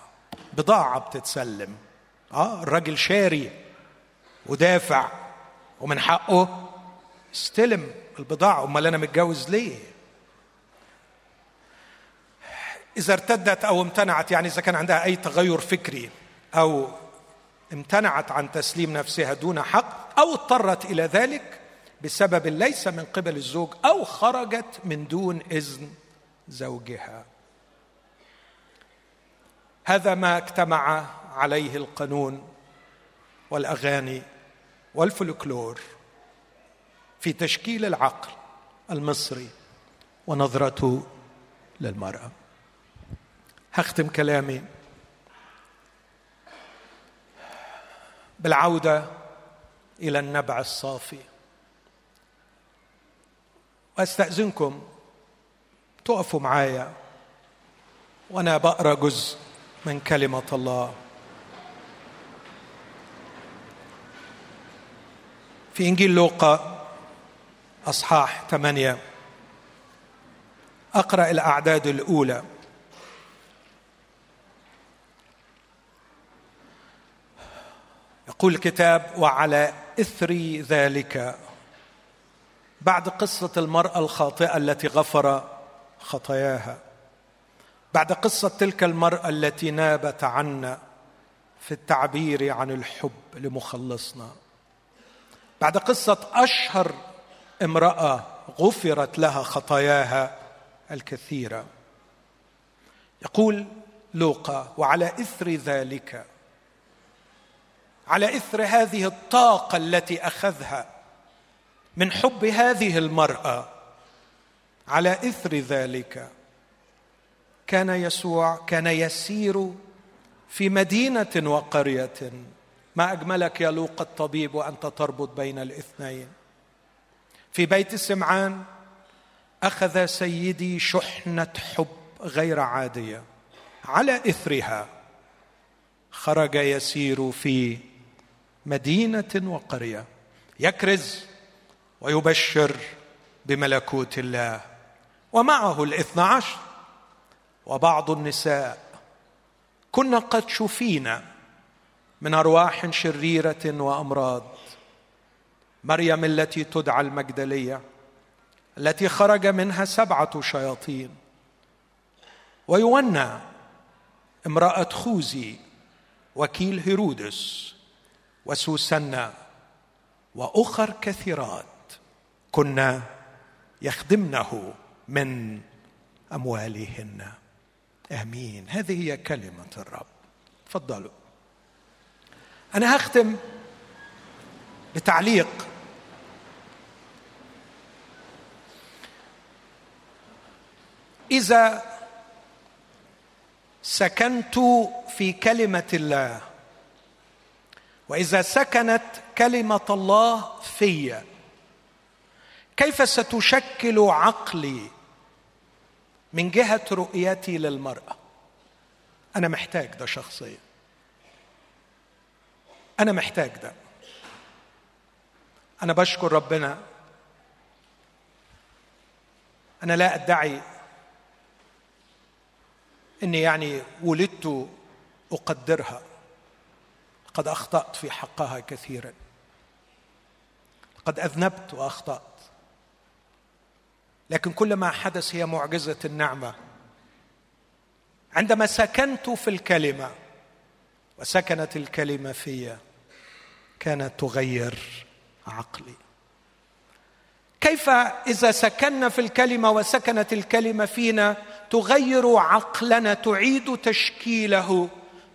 بضاعة بتتسلم. آه الراجل شاري ودافع ومن حقه استلم البضاعة. أمال أنا متجوز ليه؟ إذا ارتدت أو امتنعت يعني إذا كان عندها أي تغير فكري أو امتنعت عن تسليم نفسها دون حق أو اضطرت إلى ذلك بسبب ليس من قبل الزوج أو خرجت من دون إذن زوجها. هذا ما اجتمع عليه القانون والأغاني والفلكلور في تشكيل العقل المصري ونظرته للمرأة. هختم كلامي بالعودة إلى النبع الصافي. وأستأذنكم تقفوا معايا وأنا بقرا جزء من كلمة الله. في إنجيل لوقا أصحاح ثمانية. أقرأ الأعداد الأولى. يقول الكتاب وعلى إثر ذلك. بعد قصة المرأة الخاطئة التي غفر خطاياها. بعد قصة تلك المرأة التي نابت عنا في التعبير عن الحب لمخلصنا. بعد قصة أشهر امرأة غفرت لها خطاياها الكثيرة. يقول لوقا وعلى إثر ذلك على إثر هذه الطاقة التي أخذها من حب هذه المرأة على إثر ذلك كان يسوع كان يسير في مدينة وقرية. ما أجملك يا لوقا الطبيب وأنت تربط بين الاثنين. في بيت سمعان أخذ سيدي شحنة حب غير عادية. على إثرها خرج يسير في مدينة وقرية. يكرز ويبشر بملكوت الله. ومعه الاثنى عشر. وبعض النساء. كنا قد شفينا من أرواح شريرة وأمراض. مريم التي تدعى المجدلية التي خرج منها سبعة شياطين. ويونى امرأة خوذي وكيل هيرودس وسوسنة وأخر كثيرات. كنا يخدمنه من أموالهن. آمين. هذه هي كلمة الرب. تفضلوا. أنا هختم بتعليق إذا سكنت في كلمة الله وإذا سكنت كلمة الله في كيف ستشكل عقلي؟ من جهة رؤيتي للمرأة. أنا محتاج ده شخصيا. أنا محتاج ده. أنا بشكر ربنا. أنا لا أدعي إني يعني ولدت أقدرها. قد أخطأت في حقها كثيرا. قد أذنبت وأخطأت. لكن كل ما حدث هي معجزة النعمة. عندما سكنت في الكلمة وسكنت الكلمة في كانت تغير عقلي. كيف إذا سكننا في الكلمة وسكنت الكلمة فينا تغير عقلنا تعيد تشكيله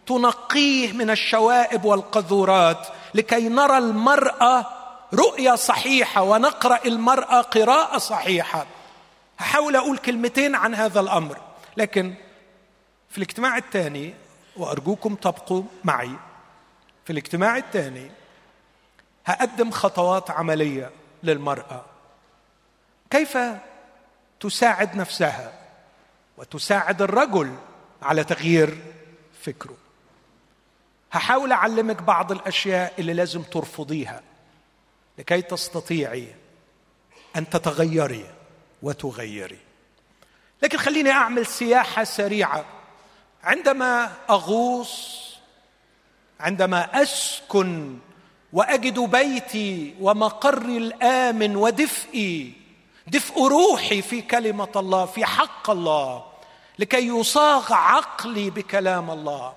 تنقيه من الشوائب والقذورات لكي نرى المرأة رؤيه صحيحة ونقرأ المرأة قراءة صحيحة. هحاول أقول كلمتين عن هذا الأمر. لكن في الاجتماع الثاني وأرجوكم تبقوا معي في الاجتماع الثاني هقدم خطوات عملية للمرأة. كيف تساعد نفسها وتساعد الرجل على تغيير فكره؟ هحاول أعلمك بعض الأشياء اللي لازم ترفضيها لكي تستطيعي أن تتغيري. وتغيري. لكن خليني أعمل سياحة سريعة. عندما أغوص عندما أسكن وأجد بيتي ومقري الآمن ودفئي دفء روحي في كلمة الله في حق الله لكي يصاغ عقلي بكلام الله.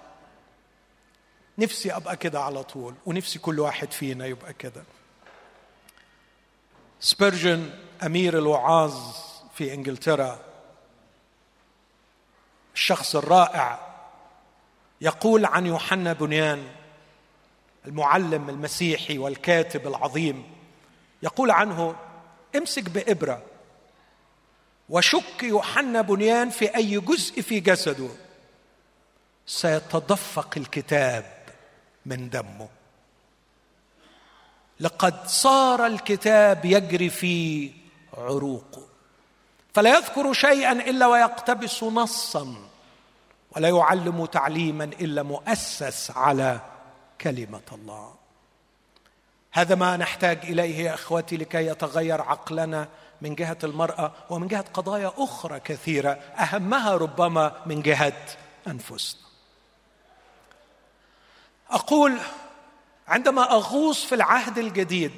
نفسي أبقى كده على طول ونفسي كل واحد فينا يبقى كده. سبيرجن أمير الوعاظ في إنجلترا. الشخص الرائع يقول عن يوحنا بنيان المعلم المسيحي والكاتب العظيم يقول عنه امسك بإبرة وشك يوحنا بنيان في أي جزء في جسده سيتدفق الكتاب من دمه. لقد صار الكتاب يجري في عروقه فلا يذكر شيئا إلا ويقتبس نصا ولا يعلم تعليما إلا مؤسس على كلمة الله. هذا ما نحتاج إليه يا إخوتي لكي يتغير عقلنا من جهة المرأة ومن جهة قضايا أخرى كثيرة أهمها ربما من جهة أنفسنا. أقول عندما أغوص في العهد الجديد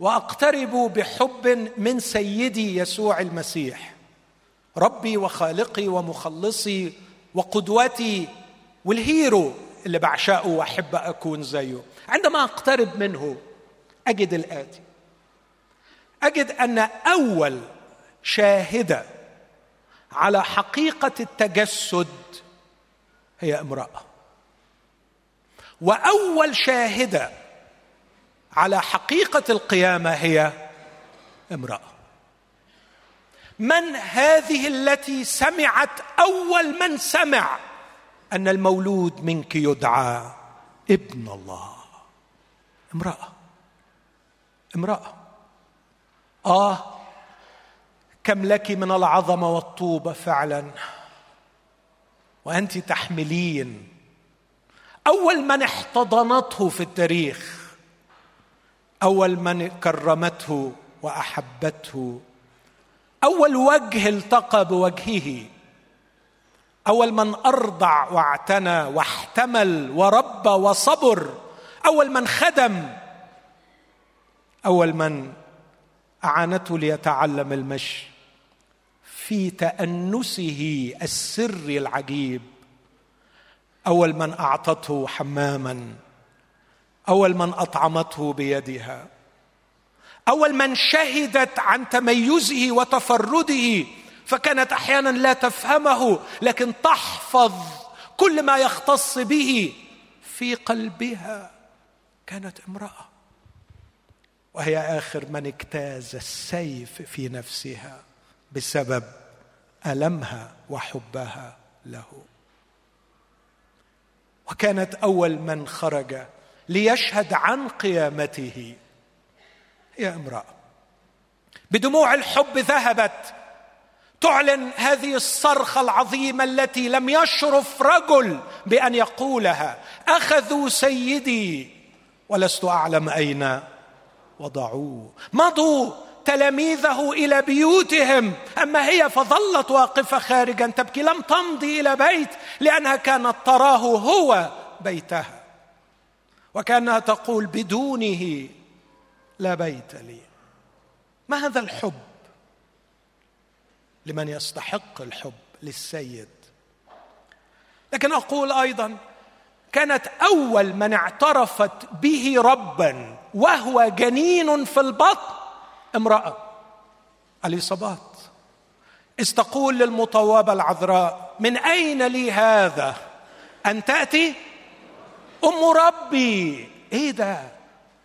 وأقترب بحب من سيدي يسوع المسيح ربي وخالقي ومخلصي وقدوتي والهيرو اللي بعشقه وأحب أكون زيه. عندما أقترب منه أجد الآتي. أجد أن أول شاهدة على حقيقة التجسد هي امرأة. وأول شاهدة على حقيقة القيامة هي امرأة. من هذه التي سمعت أول من سمع أن المولود منك يدعى ابن الله؟ امرأة. امرأة. آه كم لك من العظمة والطوبة فعلا. وأنت تحملين أول من احتضنته في التاريخ أول من كرمته وأحبته أول وجه التقى بوجهه أول من أرضع واعتنى واحتمل وربى وصبر أول من خدم أول من أعانته ليتعلم المشي في تأنسه السري العجيب. أول من أعطته حماما. أول من أطعمته بيدها. أول من شهدت عن تميزه وتفرده. فكانت أحيانا لا تفهمه لكن تحفظ كل ما يختص به في قلبها. كانت امرأة. وهي آخر من اجتاز السيف في نفسها بسبب ألمها وحبها له. وكانت أول من خرج ليشهد عن قيامته. هي امرأة بدموع الحب ذهبت تعلن هذه الصرخه العظيمة التي لم يشرف رجل بأن يقولها. أخذوا سيدي ولست أعلم أين وضعوه. مضوا تلاميذه إلى بيوتهم. أما هي فظلت واقفة خارجا تبكي لم تمضي إلى بيت لأنها كانت تراه هو بيتها. وكأنها تقول بدونه لا بيت لي. ما هذا الحب؟ لمن يستحق الحب للسيد. لكن أقول أيضا كانت أول من اعترفت به ربا وهو جنين في البطن. امرأة اليصابات إذ تقول للمطوبه العذراء من أين لي هذا؟ أن تأتي؟ أم ربي. إيه ده؟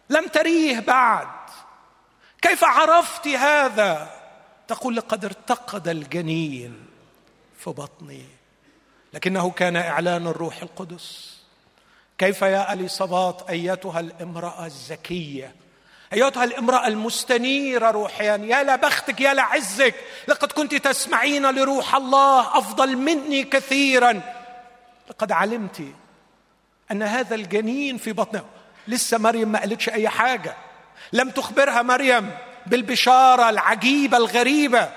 لم تريه بعد. كيف عرفت هذا؟ تقول لقد ارتقد الجنين في بطني. لكنه كان إعلان الروح القدس. كيف يا اليصابات أيتها الامرأة الذكيه أيتها الامرأة المستنيرة روحيا يا لبختك يا لعزك لقد كنت تسمعين لروح الله أفضل مني كثيرا. لقد علمت أن هذا الجنين في بطنها لسه مريم ما قالتش أي حاجة. لم تخبرها مريم بالبشارة العجيبة الغريبة.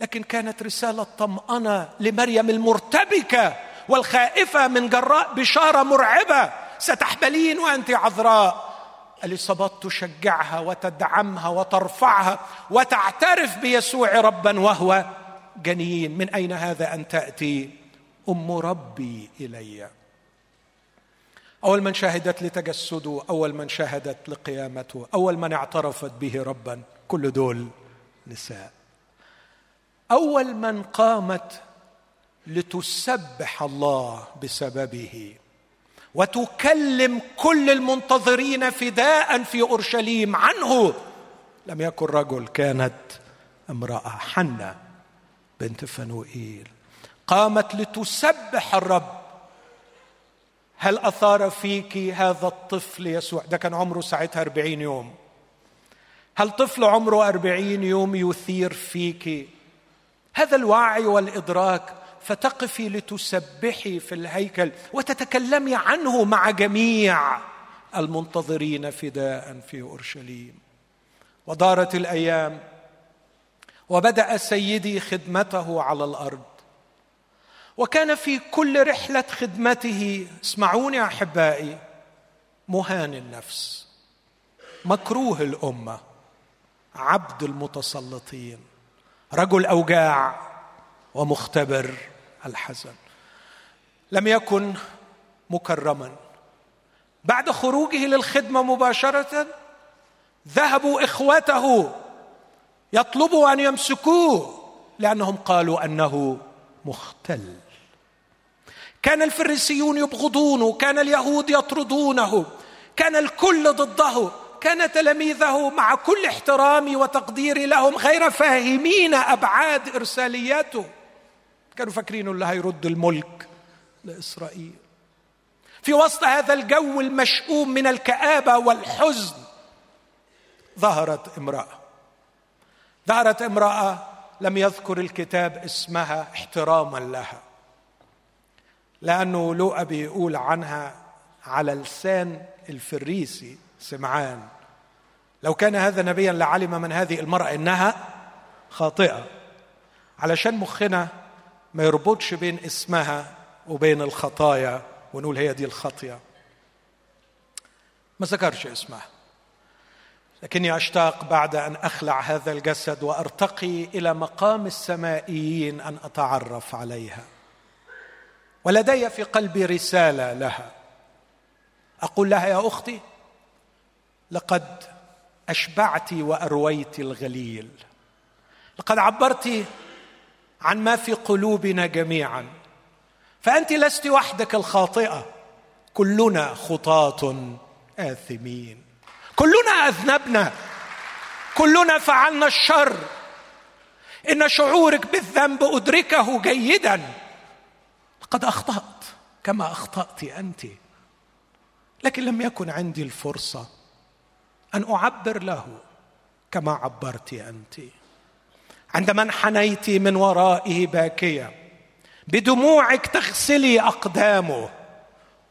لكن كانت رسالة طمأنة لمريم المرتبكة والخائفة من جراء بشارة مرعبة. ستحبلين وأنت عذراء. اليصابات تشجعها وتدعمها وترفعها وتعترف بيسوع ربا وهو جنين. من أين هذا أن تأتي؟ أم ربي إلي. أول من شهدت لتجسده أول من شهدت لقيامته أول من اعترفت به ربا. كل دول نساء. أول من قامت لتسبح الله بسببه. وتكلم كل المنتظرين فداء في أورشليم عنه. لم يكن رجل كانت امرأة حنة بنت فنوئيل. قامت لتسبح الرب. هل أثار فيك هذا الطفل يسوع؟ ده كان عمره ساعتها أربعين يوم. هل طفل عمره أربعين يوم يثير فيك؟ هذا الوعي والإدراك فتقفي لتسبحي في الهيكل وتتكلمي عنه مع جميع المنتظرين فداء في أورشليم. ودارت الأيام وبدأ سيدي خدمته على الأرض. وكان في كل رحلة خدمته اسمعوني أحبائي مهان النفس مكروه الأمة عبد المتسلطين رجل أوجاع ومختبر. الحزن. لم يكن مكرما. بعد خروجه للخدمة مباشرة ذهبوا إخوته يطلبوا أن يمسكوه لأنهم قالوا أنه مختل. كان الفريسيون يبغضونه كان اليهود يطردونه كان الكل ضده كان تلاميذه مع كل احترامي وتقديري لهم غير فاهمين أبعاد ارساليته كانوا فاكرين اللي هيرد الملك لإسرائيل. في وسط هذا الجو المشؤوم من الكآبة والحزن ظهرت امرأة. ظهرت امرأة لم يذكر الكتاب اسمها احتراما لها لأنه لوقا بيقول عنها على لسان الفريسي سمعان. لو كان هذا نبيا لعلم من هذه المرأة إنها خاطئة. علشان مخنا ما يربطش بين اسمها وبين الخطايا ونقول هي دي الخطية. ما ذكرش اسمها. لكني أشتاق بعد أن أخلع هذا الجسد وأرتقي إلى مقام السمائيين أن أتعرف عليها. ولدي في قلبي رسالة لها. أقول لها يا أختي لقد أشبعت وأرويت الغليل. لقد عبرت عن ما في قلوبنا جميعا. فأنت لست وحدك الخاطئة. كلنا خطاة آثمين. كلنا أذنبنا. كلنا فعلنا الشر. إن شعورك بالذنب أدركه جيدا. لقد أخطأت كما أخطأت أنت. لكن لم يكن عندي الفرصة أن أعبر له كما عبرت أنت. عندما انحنيت من ورائه باكيه بدموعك تغسلي أقدامه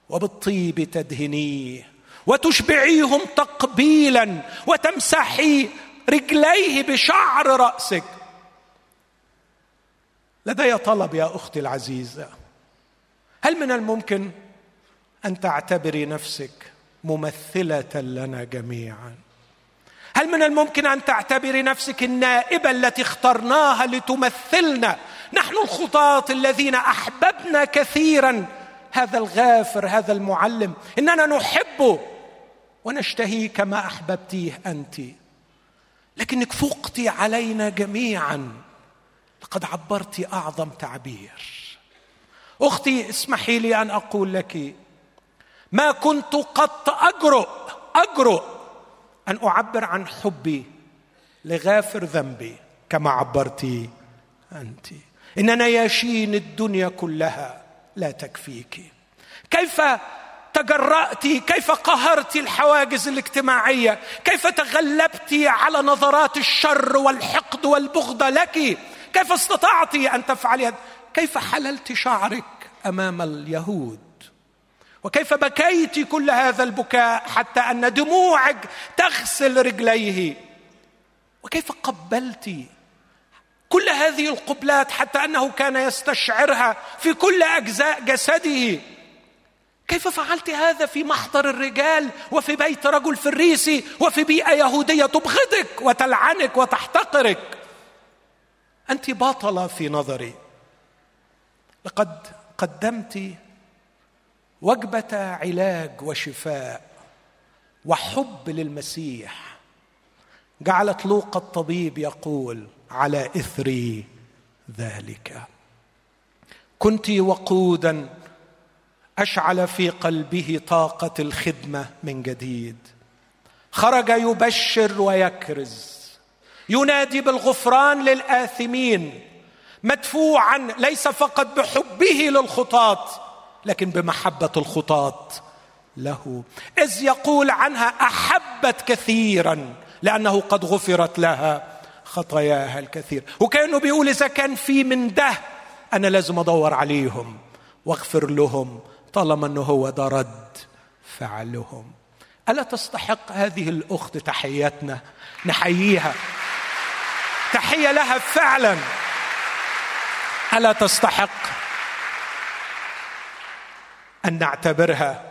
وبالطيب تدهنيه وتشبعيهم تقبيلا وتمسحي رجليه بشعر رأسك. لدي طلب يا أختي العزيزة هل من الممكن أن تعتبري نفسك ممثلة لنا جميعا؟ هل من الممكن أن تعتبري نفسك النائبة التي اخترناها لتمثلنا؟ نحن الخطاة الذين أحببنا كثيرا. هذا الغافر هذا المعلم إننا نحبه ونشتهيه كما أحببتيه أنت. لكنك فقتي علينا جميعا. لقد عبرت أعظم تعبير. أختي اسمحي لي أن أقول لك ما كنت قط أجرؤ أجرؤ أن أعبر عن حبي لغافر ذنبي كما عبرت أنت. ان نياشين الدنيا كلها لا تكفيك. كيف تجرأت كيف قهرت الحواجز الاجتماعية؟ كيف تغلبت على نظرات الشر والحقد والبغض لك؟ كيف استطعت أن تفعلي كيف حللت شعرك أمام اليهود؟ وكيف بكيت كل هذا البكاء حتى أن دموعك تغسل رجليه؟ وكيف قبلت كل هذه القبلات حتى أنه كان يستشعرها في كل أجزاء جسده؟ كيف فعلت هذا في محضر الرجال وفي بيت رجل فريسي وفي بيئة يهودية تبغضك وتلعنك وتحتقرك؟ أنت باطلة في نظري. لقد قدمت وجبة علاج وشفاء وحب للمسيح. جعلت لوقا الطبيب يقول على اثر ذلك. كنت وقودا أشعل في قلبه طاقة الخدمة من جديد. خرج يبشر ويكرز. ينادي بالغفران للآثمين. مدفوعا ليس فقط بحبه للخطاة لكن بمحبة الخطاه له. إذ يقول عنها أحبت كثيرا لأنه قد غفرت لها خطاياها الكثير. وكأنه بيقول إذا كان في من ده أنا لازم أدور عليهم وأغفر لهم طالما إنه هو ده رد فعلهم. ألا تستحق هذه الأخت تحياتنا؟ نحييها. تحية لها فعلا. ألا تستحق؟ أن نعتبرها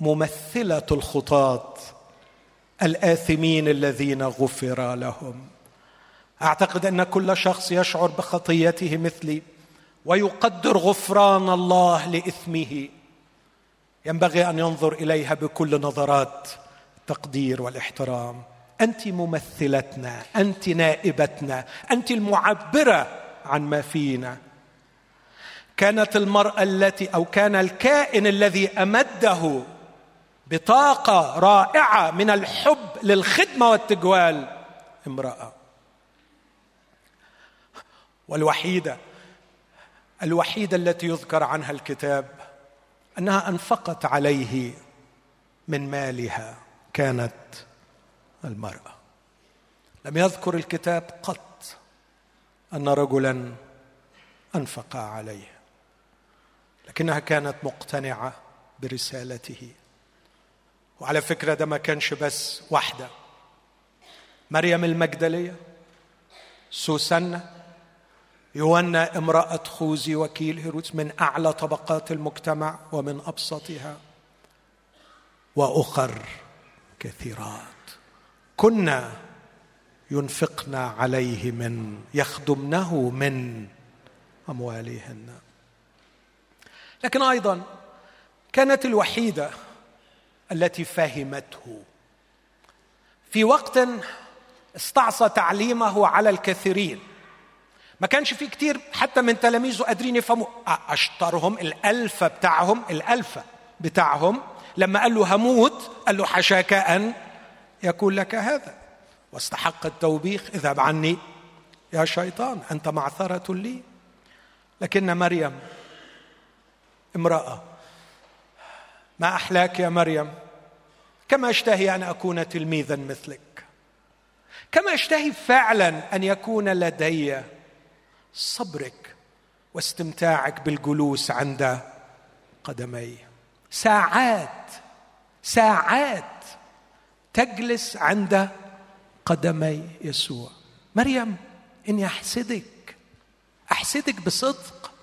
ممثلة الخطاه الآثمين الذين غفر لهم. أعتقد أن كل شخص يشعر بخطيته مثلي ويقدر غفران الله لإثمه. ينبغي أن ينظر إليها بكل نظرات التقدير والإحترام. أنت ممثلتنا أنت نائبتنا أنت المعبرة عن ما فينا. كانت المرأة التي أو كان الكائن الذي أمده بطاقة رائعة من الحب للخدمة والتجوال امرأة. والوحيده الوحيدة التي يذكر عنها الكتاب أنها أنفقت عليه من مالها كانت المرأة. لم يذكر الكتاب قط أن رجلا انفق عليه لكنها كانت مقتنعة برسالته. وعلى فكرة ده ما كانش بس واحدة. مريم المجدلية سوسنة يونا امرأة خوذي وكيل هيرودس من أعلى طبقات المجتمع ومن أبسطها وأخر كثيرات. كنا ينفقن عليه من يخدمنه من أموالهن. لكن أيضا كانت الوحيدة التي فهمته. في وقت استعصى تعليمه على الكثيرين. ما كانش في كتير حتى من تلاميذه قادرين يفهموا. أشطرهم الألفة بتاعهم الألفة بتاعهم لما قال له هموت قال له حشاك أن يكون لك هذا. واستحق التوبيخ اذهب عني يا شيطان أنت معثرة لي. لكن مريم امرأة. ما أحلاك يا مريم؟ كما أشتهي أن أكون تلميذا مثلك. كما أشتهي فعلا أن يكون لدي صبرك واستمتاعك بالجلوس عند قدميه ساعات ساعات تجلس عند قدمي يسوع. مريم إني أحسدك. أحسدك بصدق.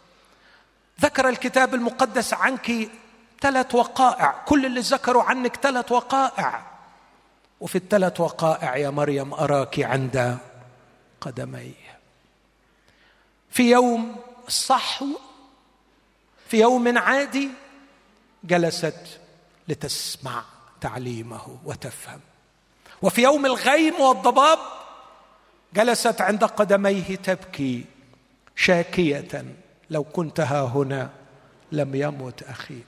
ذكر الكتاب المقدس عنك ثلاث وقائع. كل اللي ذكروا عنك ثلاث وقائع. وفي الثلاث وقائع يا مريم أراك عند قدمي في يوم الصحو في يوم عادي جلست لتسمع تعليمه وتفهم. وفي يوم الغيم والضباب جلست عند قدميه تبكي شاكية. لو كنت ها هنا لم يمت أخي.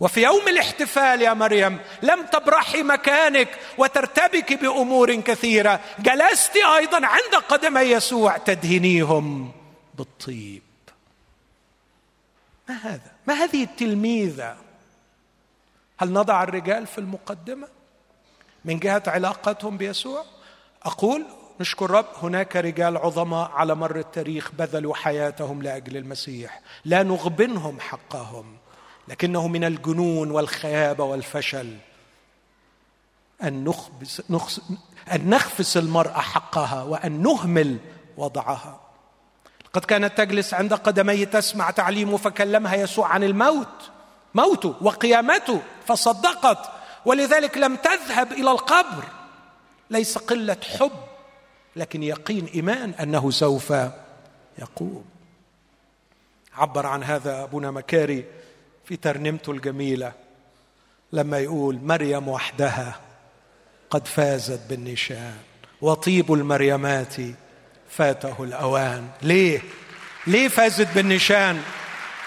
وفي يوم الاحتفال يا مريم لم تبرحي مكانك وترتبك بأمور كثيرة جلست أيضا عند قدمي يسوع تدهنيهم بالطيب. ما هذا؟ ما هذه التلميذة؟ هل نضع الرجال في المقدمة؟ من جهة علاقتهم بيسوع؟ أقول نشكر رب هناك رجال عظماء على مر التاريخ بذلوا حياتهم لأجل المسيح. لا نغبنهم حقهم لكنه من الجنون والخيابه والفشل. أن نخبس نخس أن نخفس المرأة حقها وأن نهمل وضعها. قد كانت تجلس عند قدميه تسمع تعليمه فكلمها يسوع عن الموت. موته وقيامته فصدقت. ولذلك لم تذهب إلى القبر. ليس قلة حب. لكن يقين إيمان أنه سوف يقوم. عبر عن هذا أبونا مكاري في ترنيمته الجميلة لما يقول مريم وحدها قد فازت بالنشان وطيب المريمات فاته الأوان. ليه؟ ليه فازت بالنشان؟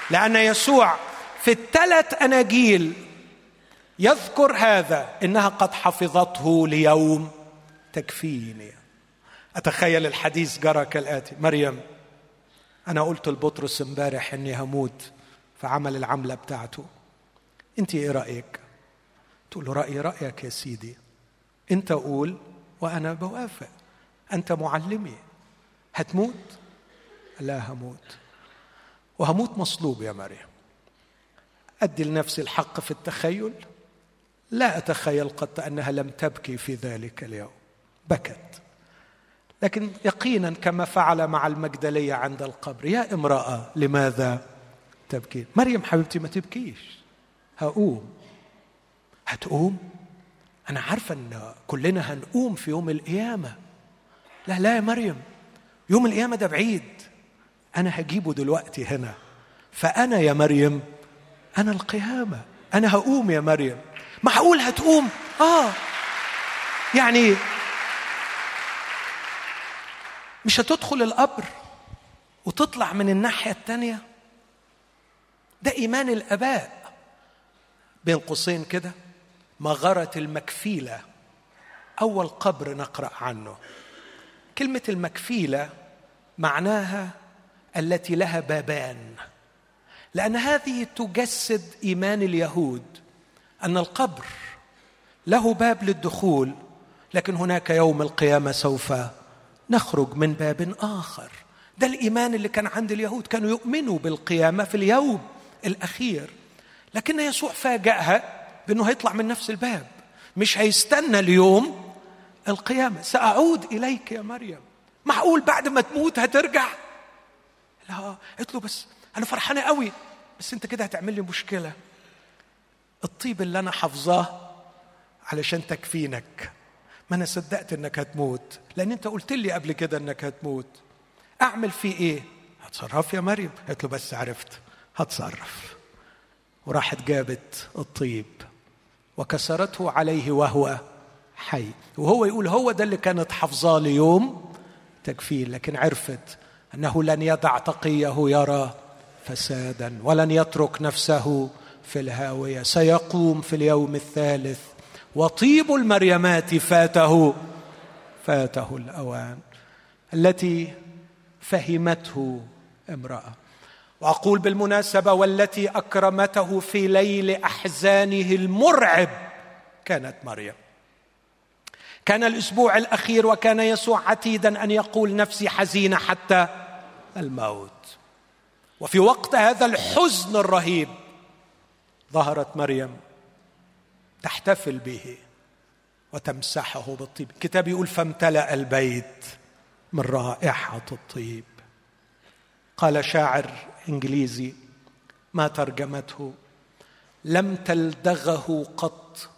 لأن يسوع في الثلاث أناجيل يذكر هذا إنها قد حفظته ليوم تكفيني. أتخيل الحديث جرى كالآتي. مريم أنا قلت لبطرس امبارح إني هموت فعمل العملة بتاعته. أنت إيه رأيك؟ تقول له رأيي رأيك يا سيدي. أنت قول وأنا بوافق. أنت معلمي. هتموت؟ لا هموت. وهموت مصلوب يا مريم. أدي لنفسي الحق في التخيل؟ لا أتخيل قط أنها لم تبكي في ذلك اليوم. بكت. لكن يقينا كما فعل مع المجدلية عند القبر. يا امرأة لماذا تبكين مريم حبيبتي ما تبكيش. هقوم. هتقوم؟ أنا عارفة إن كلنا هنقوم في يوم القيامة. لا لا يا مريم. يوم القيامة ده بعيد. أنا هجيبه دلوقتي هنا. فأنا يا مريم أنا القيامة. أنا هقوم يا مريم. معقول هتقوم؟ آه. يعني مش هتدخل القبر وتطلع من الناحية الثانية ده إيمان الآباء. بين قوسين كده مغارة المكفيلة. أول قبر نقرأ عنه. كلمة المكفيلة معناها التي لها بابان. لأن هذه تجسد إيمان اليهود أن القبر له باب للدخول لكن هناك يوم القيامة سوف نخرج من باب آخر. ده الإيمان اللي كان عند اليهود. كانوا يؤمنوا بالقيامة في اليوم الأخير. لكن يسوع فاجأها بأنه هيطلع من نفس الباب. مش هيستنى اليوم القيامة. سأعود إليك يا مريم. معقول بعد ما تموت هترجع؟ لا قلت له بس أنا فرحانة قوي بس أنت كده هتعمل لي مشكلة. الطيب اللي أنا حافظاه علشان تكفينك. ما أنا صدقت إنك هتموت. لأن أنت قلت لي قبل كده إنك هتموت. أعمل فيه إيه؟ هتصرف يا مريم. قلت له بس عرفت. هتصرف. وراحت جابت الطيب. وكسرته عليه وهو حي. وهو يقول هو ده اللي كانت حافظاه ليوم تكفير لكن عرفت أنه لن يدع تقيه يرى فسادا. ولن يترك نفسه في الهاوية. سيقوم في اليوم الثالث. وطيب المريمات فاته فاته الأوان التي فهمته امرأة. وأقول بالمناسبة والتي أكرمته في ليل أحزانه المرعب كانت مريم. كان الأسبوع الأخير وكان يسوع عتيدا أن يقول نفسي حزينة حتى الموت. وفي وقت هذا الحزن الرهيب ظهرت مريم. تحتفل به وتمسحه بالطيب. الكتاب يقول فامتلأ البيت من رائحة الطيب. قال شاعر إنجليزي ما ترجمته لم تلدغه قط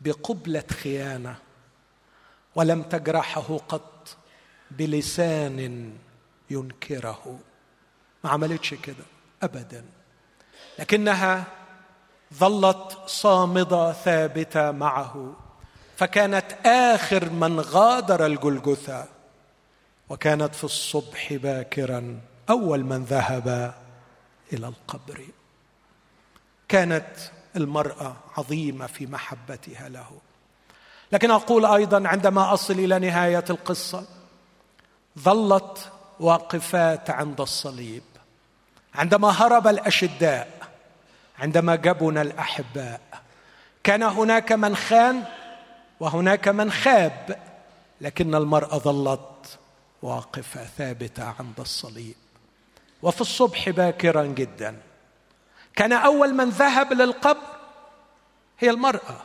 بقبلة خيانة ولم تجرحه قط بلسان ينكره. ما عملتش كده ابدا. لكنها ظلت صامدة ثابتة معه فكانت آخر من غادر الجلجثة وكانت في الصبح باكرا أول من ذهب إلى القبر. كانت المرأة عظيمة في محبتها له. لكن أقول أيضا عندما أصل إلى نهاية القصة ظلت واقفات عند الصليب. عندما هرب الأشداء عندما جبن الأحباء. كان هناك من خان وهناك من خاب لكن المراه ظلت واقفة ثابتة عند الصليب. وفي الصبح باكرا جدا. كان أول من ذهب للقبر هي المرأة.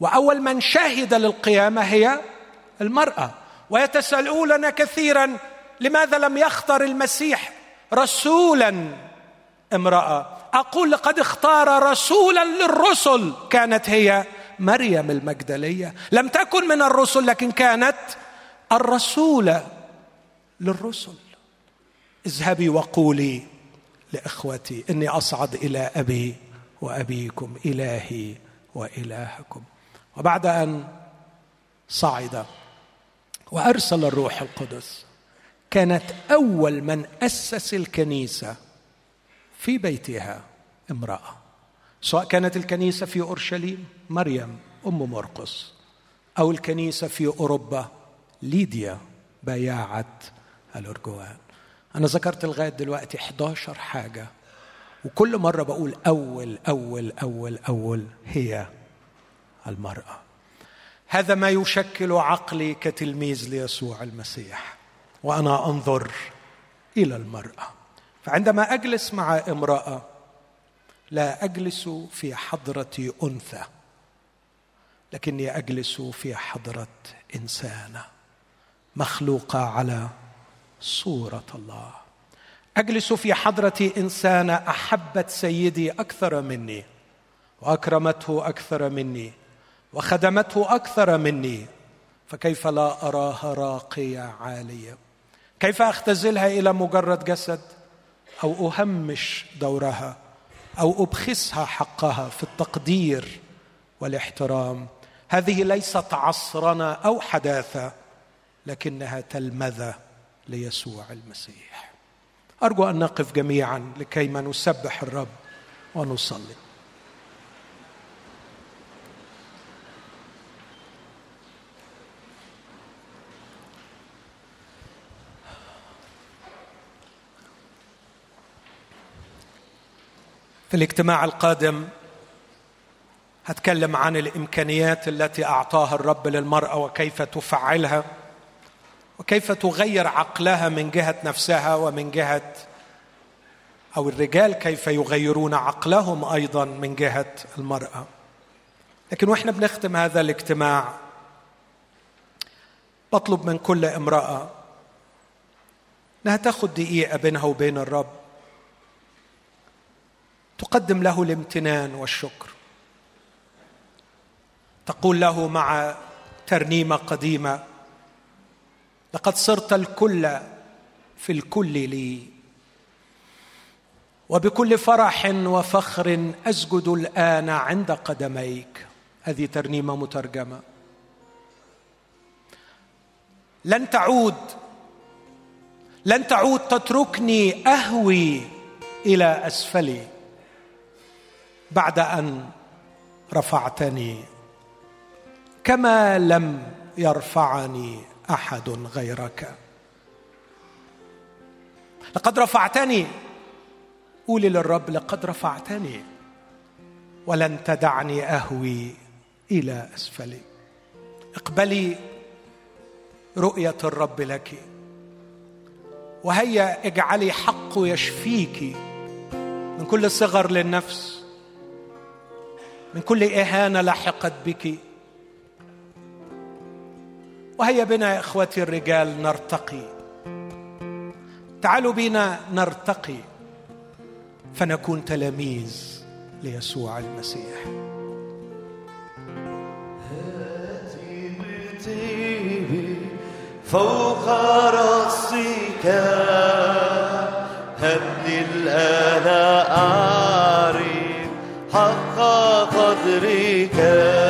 وأول من شهد للقيامة هي المرأة. ويتساءلون كثيرا لماذا لم يختر المسيح رسولا امرأة أقول لقد اختار رسولا للرسل. كانت هي مريم المجدلية. لم تكن من الرسل لكن كانت الرسوله للرسل. اذهبي وقولي لإخوتي إني أصعد إلى أبي وأبيكم إلهي وإلهكم. وبعد أن صعد وأرسل الروح القدس كانت أول من أسس الكنيسة في بيتها امرأة سواء كانت الكنيسة في أورشليم مريم أم مرقس أو الكنيسة في أوروبا ليديا بياعه الارجوان أنا ذكرت لغاية دلوقتي 11 حاجة وكل مرة بقول أول أول أول أول هي المرأة. هذا ما يشكل عقلي كتلميذ ليسوع المسيح وأنا أنظر إلى المرأة. فعندما أجلس مع امرأة لا أجلس في حضرة أنثى لكني أجلس في حضرة انسانه مخلوقة على صورة الله. أجلس في حضرة انسانه أحبت سيدي أكثر مني وأكرمته أكثر مني وخدمته أكثر مني فكيف لا أراها راقية عالية؟ كيف أختزلها إلى مجرد جسد؟ أو أهمش دورها أو أبخسها حقها في التقدير والاحترام. هذه ليست عصرنه أو حداثة لكنها تلمذة ليسوع المسيح. أرجو أن نقف جميعا لكيما نسبح الرب ونصلي. في الاجتماع القادم هتكلم عن الإمكانيات التي أعطاها الرب للمرأة وكيف تفعلها وكيف تغير عقلها من جهة نفسها ومن جهة أو الرجال كيف يغيرون عقلهم أيضا من جهة المرأة. لكن وإحنا بنختم هذا الاجتماع بطلب من كل امرأة إنها تاخذ دقيقة بينها وبين الرب. تقدم له الامتنان والشكر. تقول له مع ترنيمة قديمة لقد صرت الكل في الكل لي وبكل فرح وفخر أسجد الآن عند قدميك. هذه ترنيمة مترجمة. لن تعود لن تعود تتركني أهوي إلى أسفلي. بعد أن رفعتني. كما لم يرفعني أحد غيرك. لقد رفعتني. قولي للرب لقد رفعتني. ولن تدعني أهوي إلى أسفلي. اقبلي رؤية الرب لك. وهيا اجعلي حقه يشفيك من كل صغر للنفس. من كل إهانة لحقت بك. وهيا بنا يا إخوتي الرجال نرتقي. تعالوا بنا نرتقي. فنكون تلاميذ ليسوع المسيح. هاتي فوق رأسك. هبني الآن أعرف حق قدرك.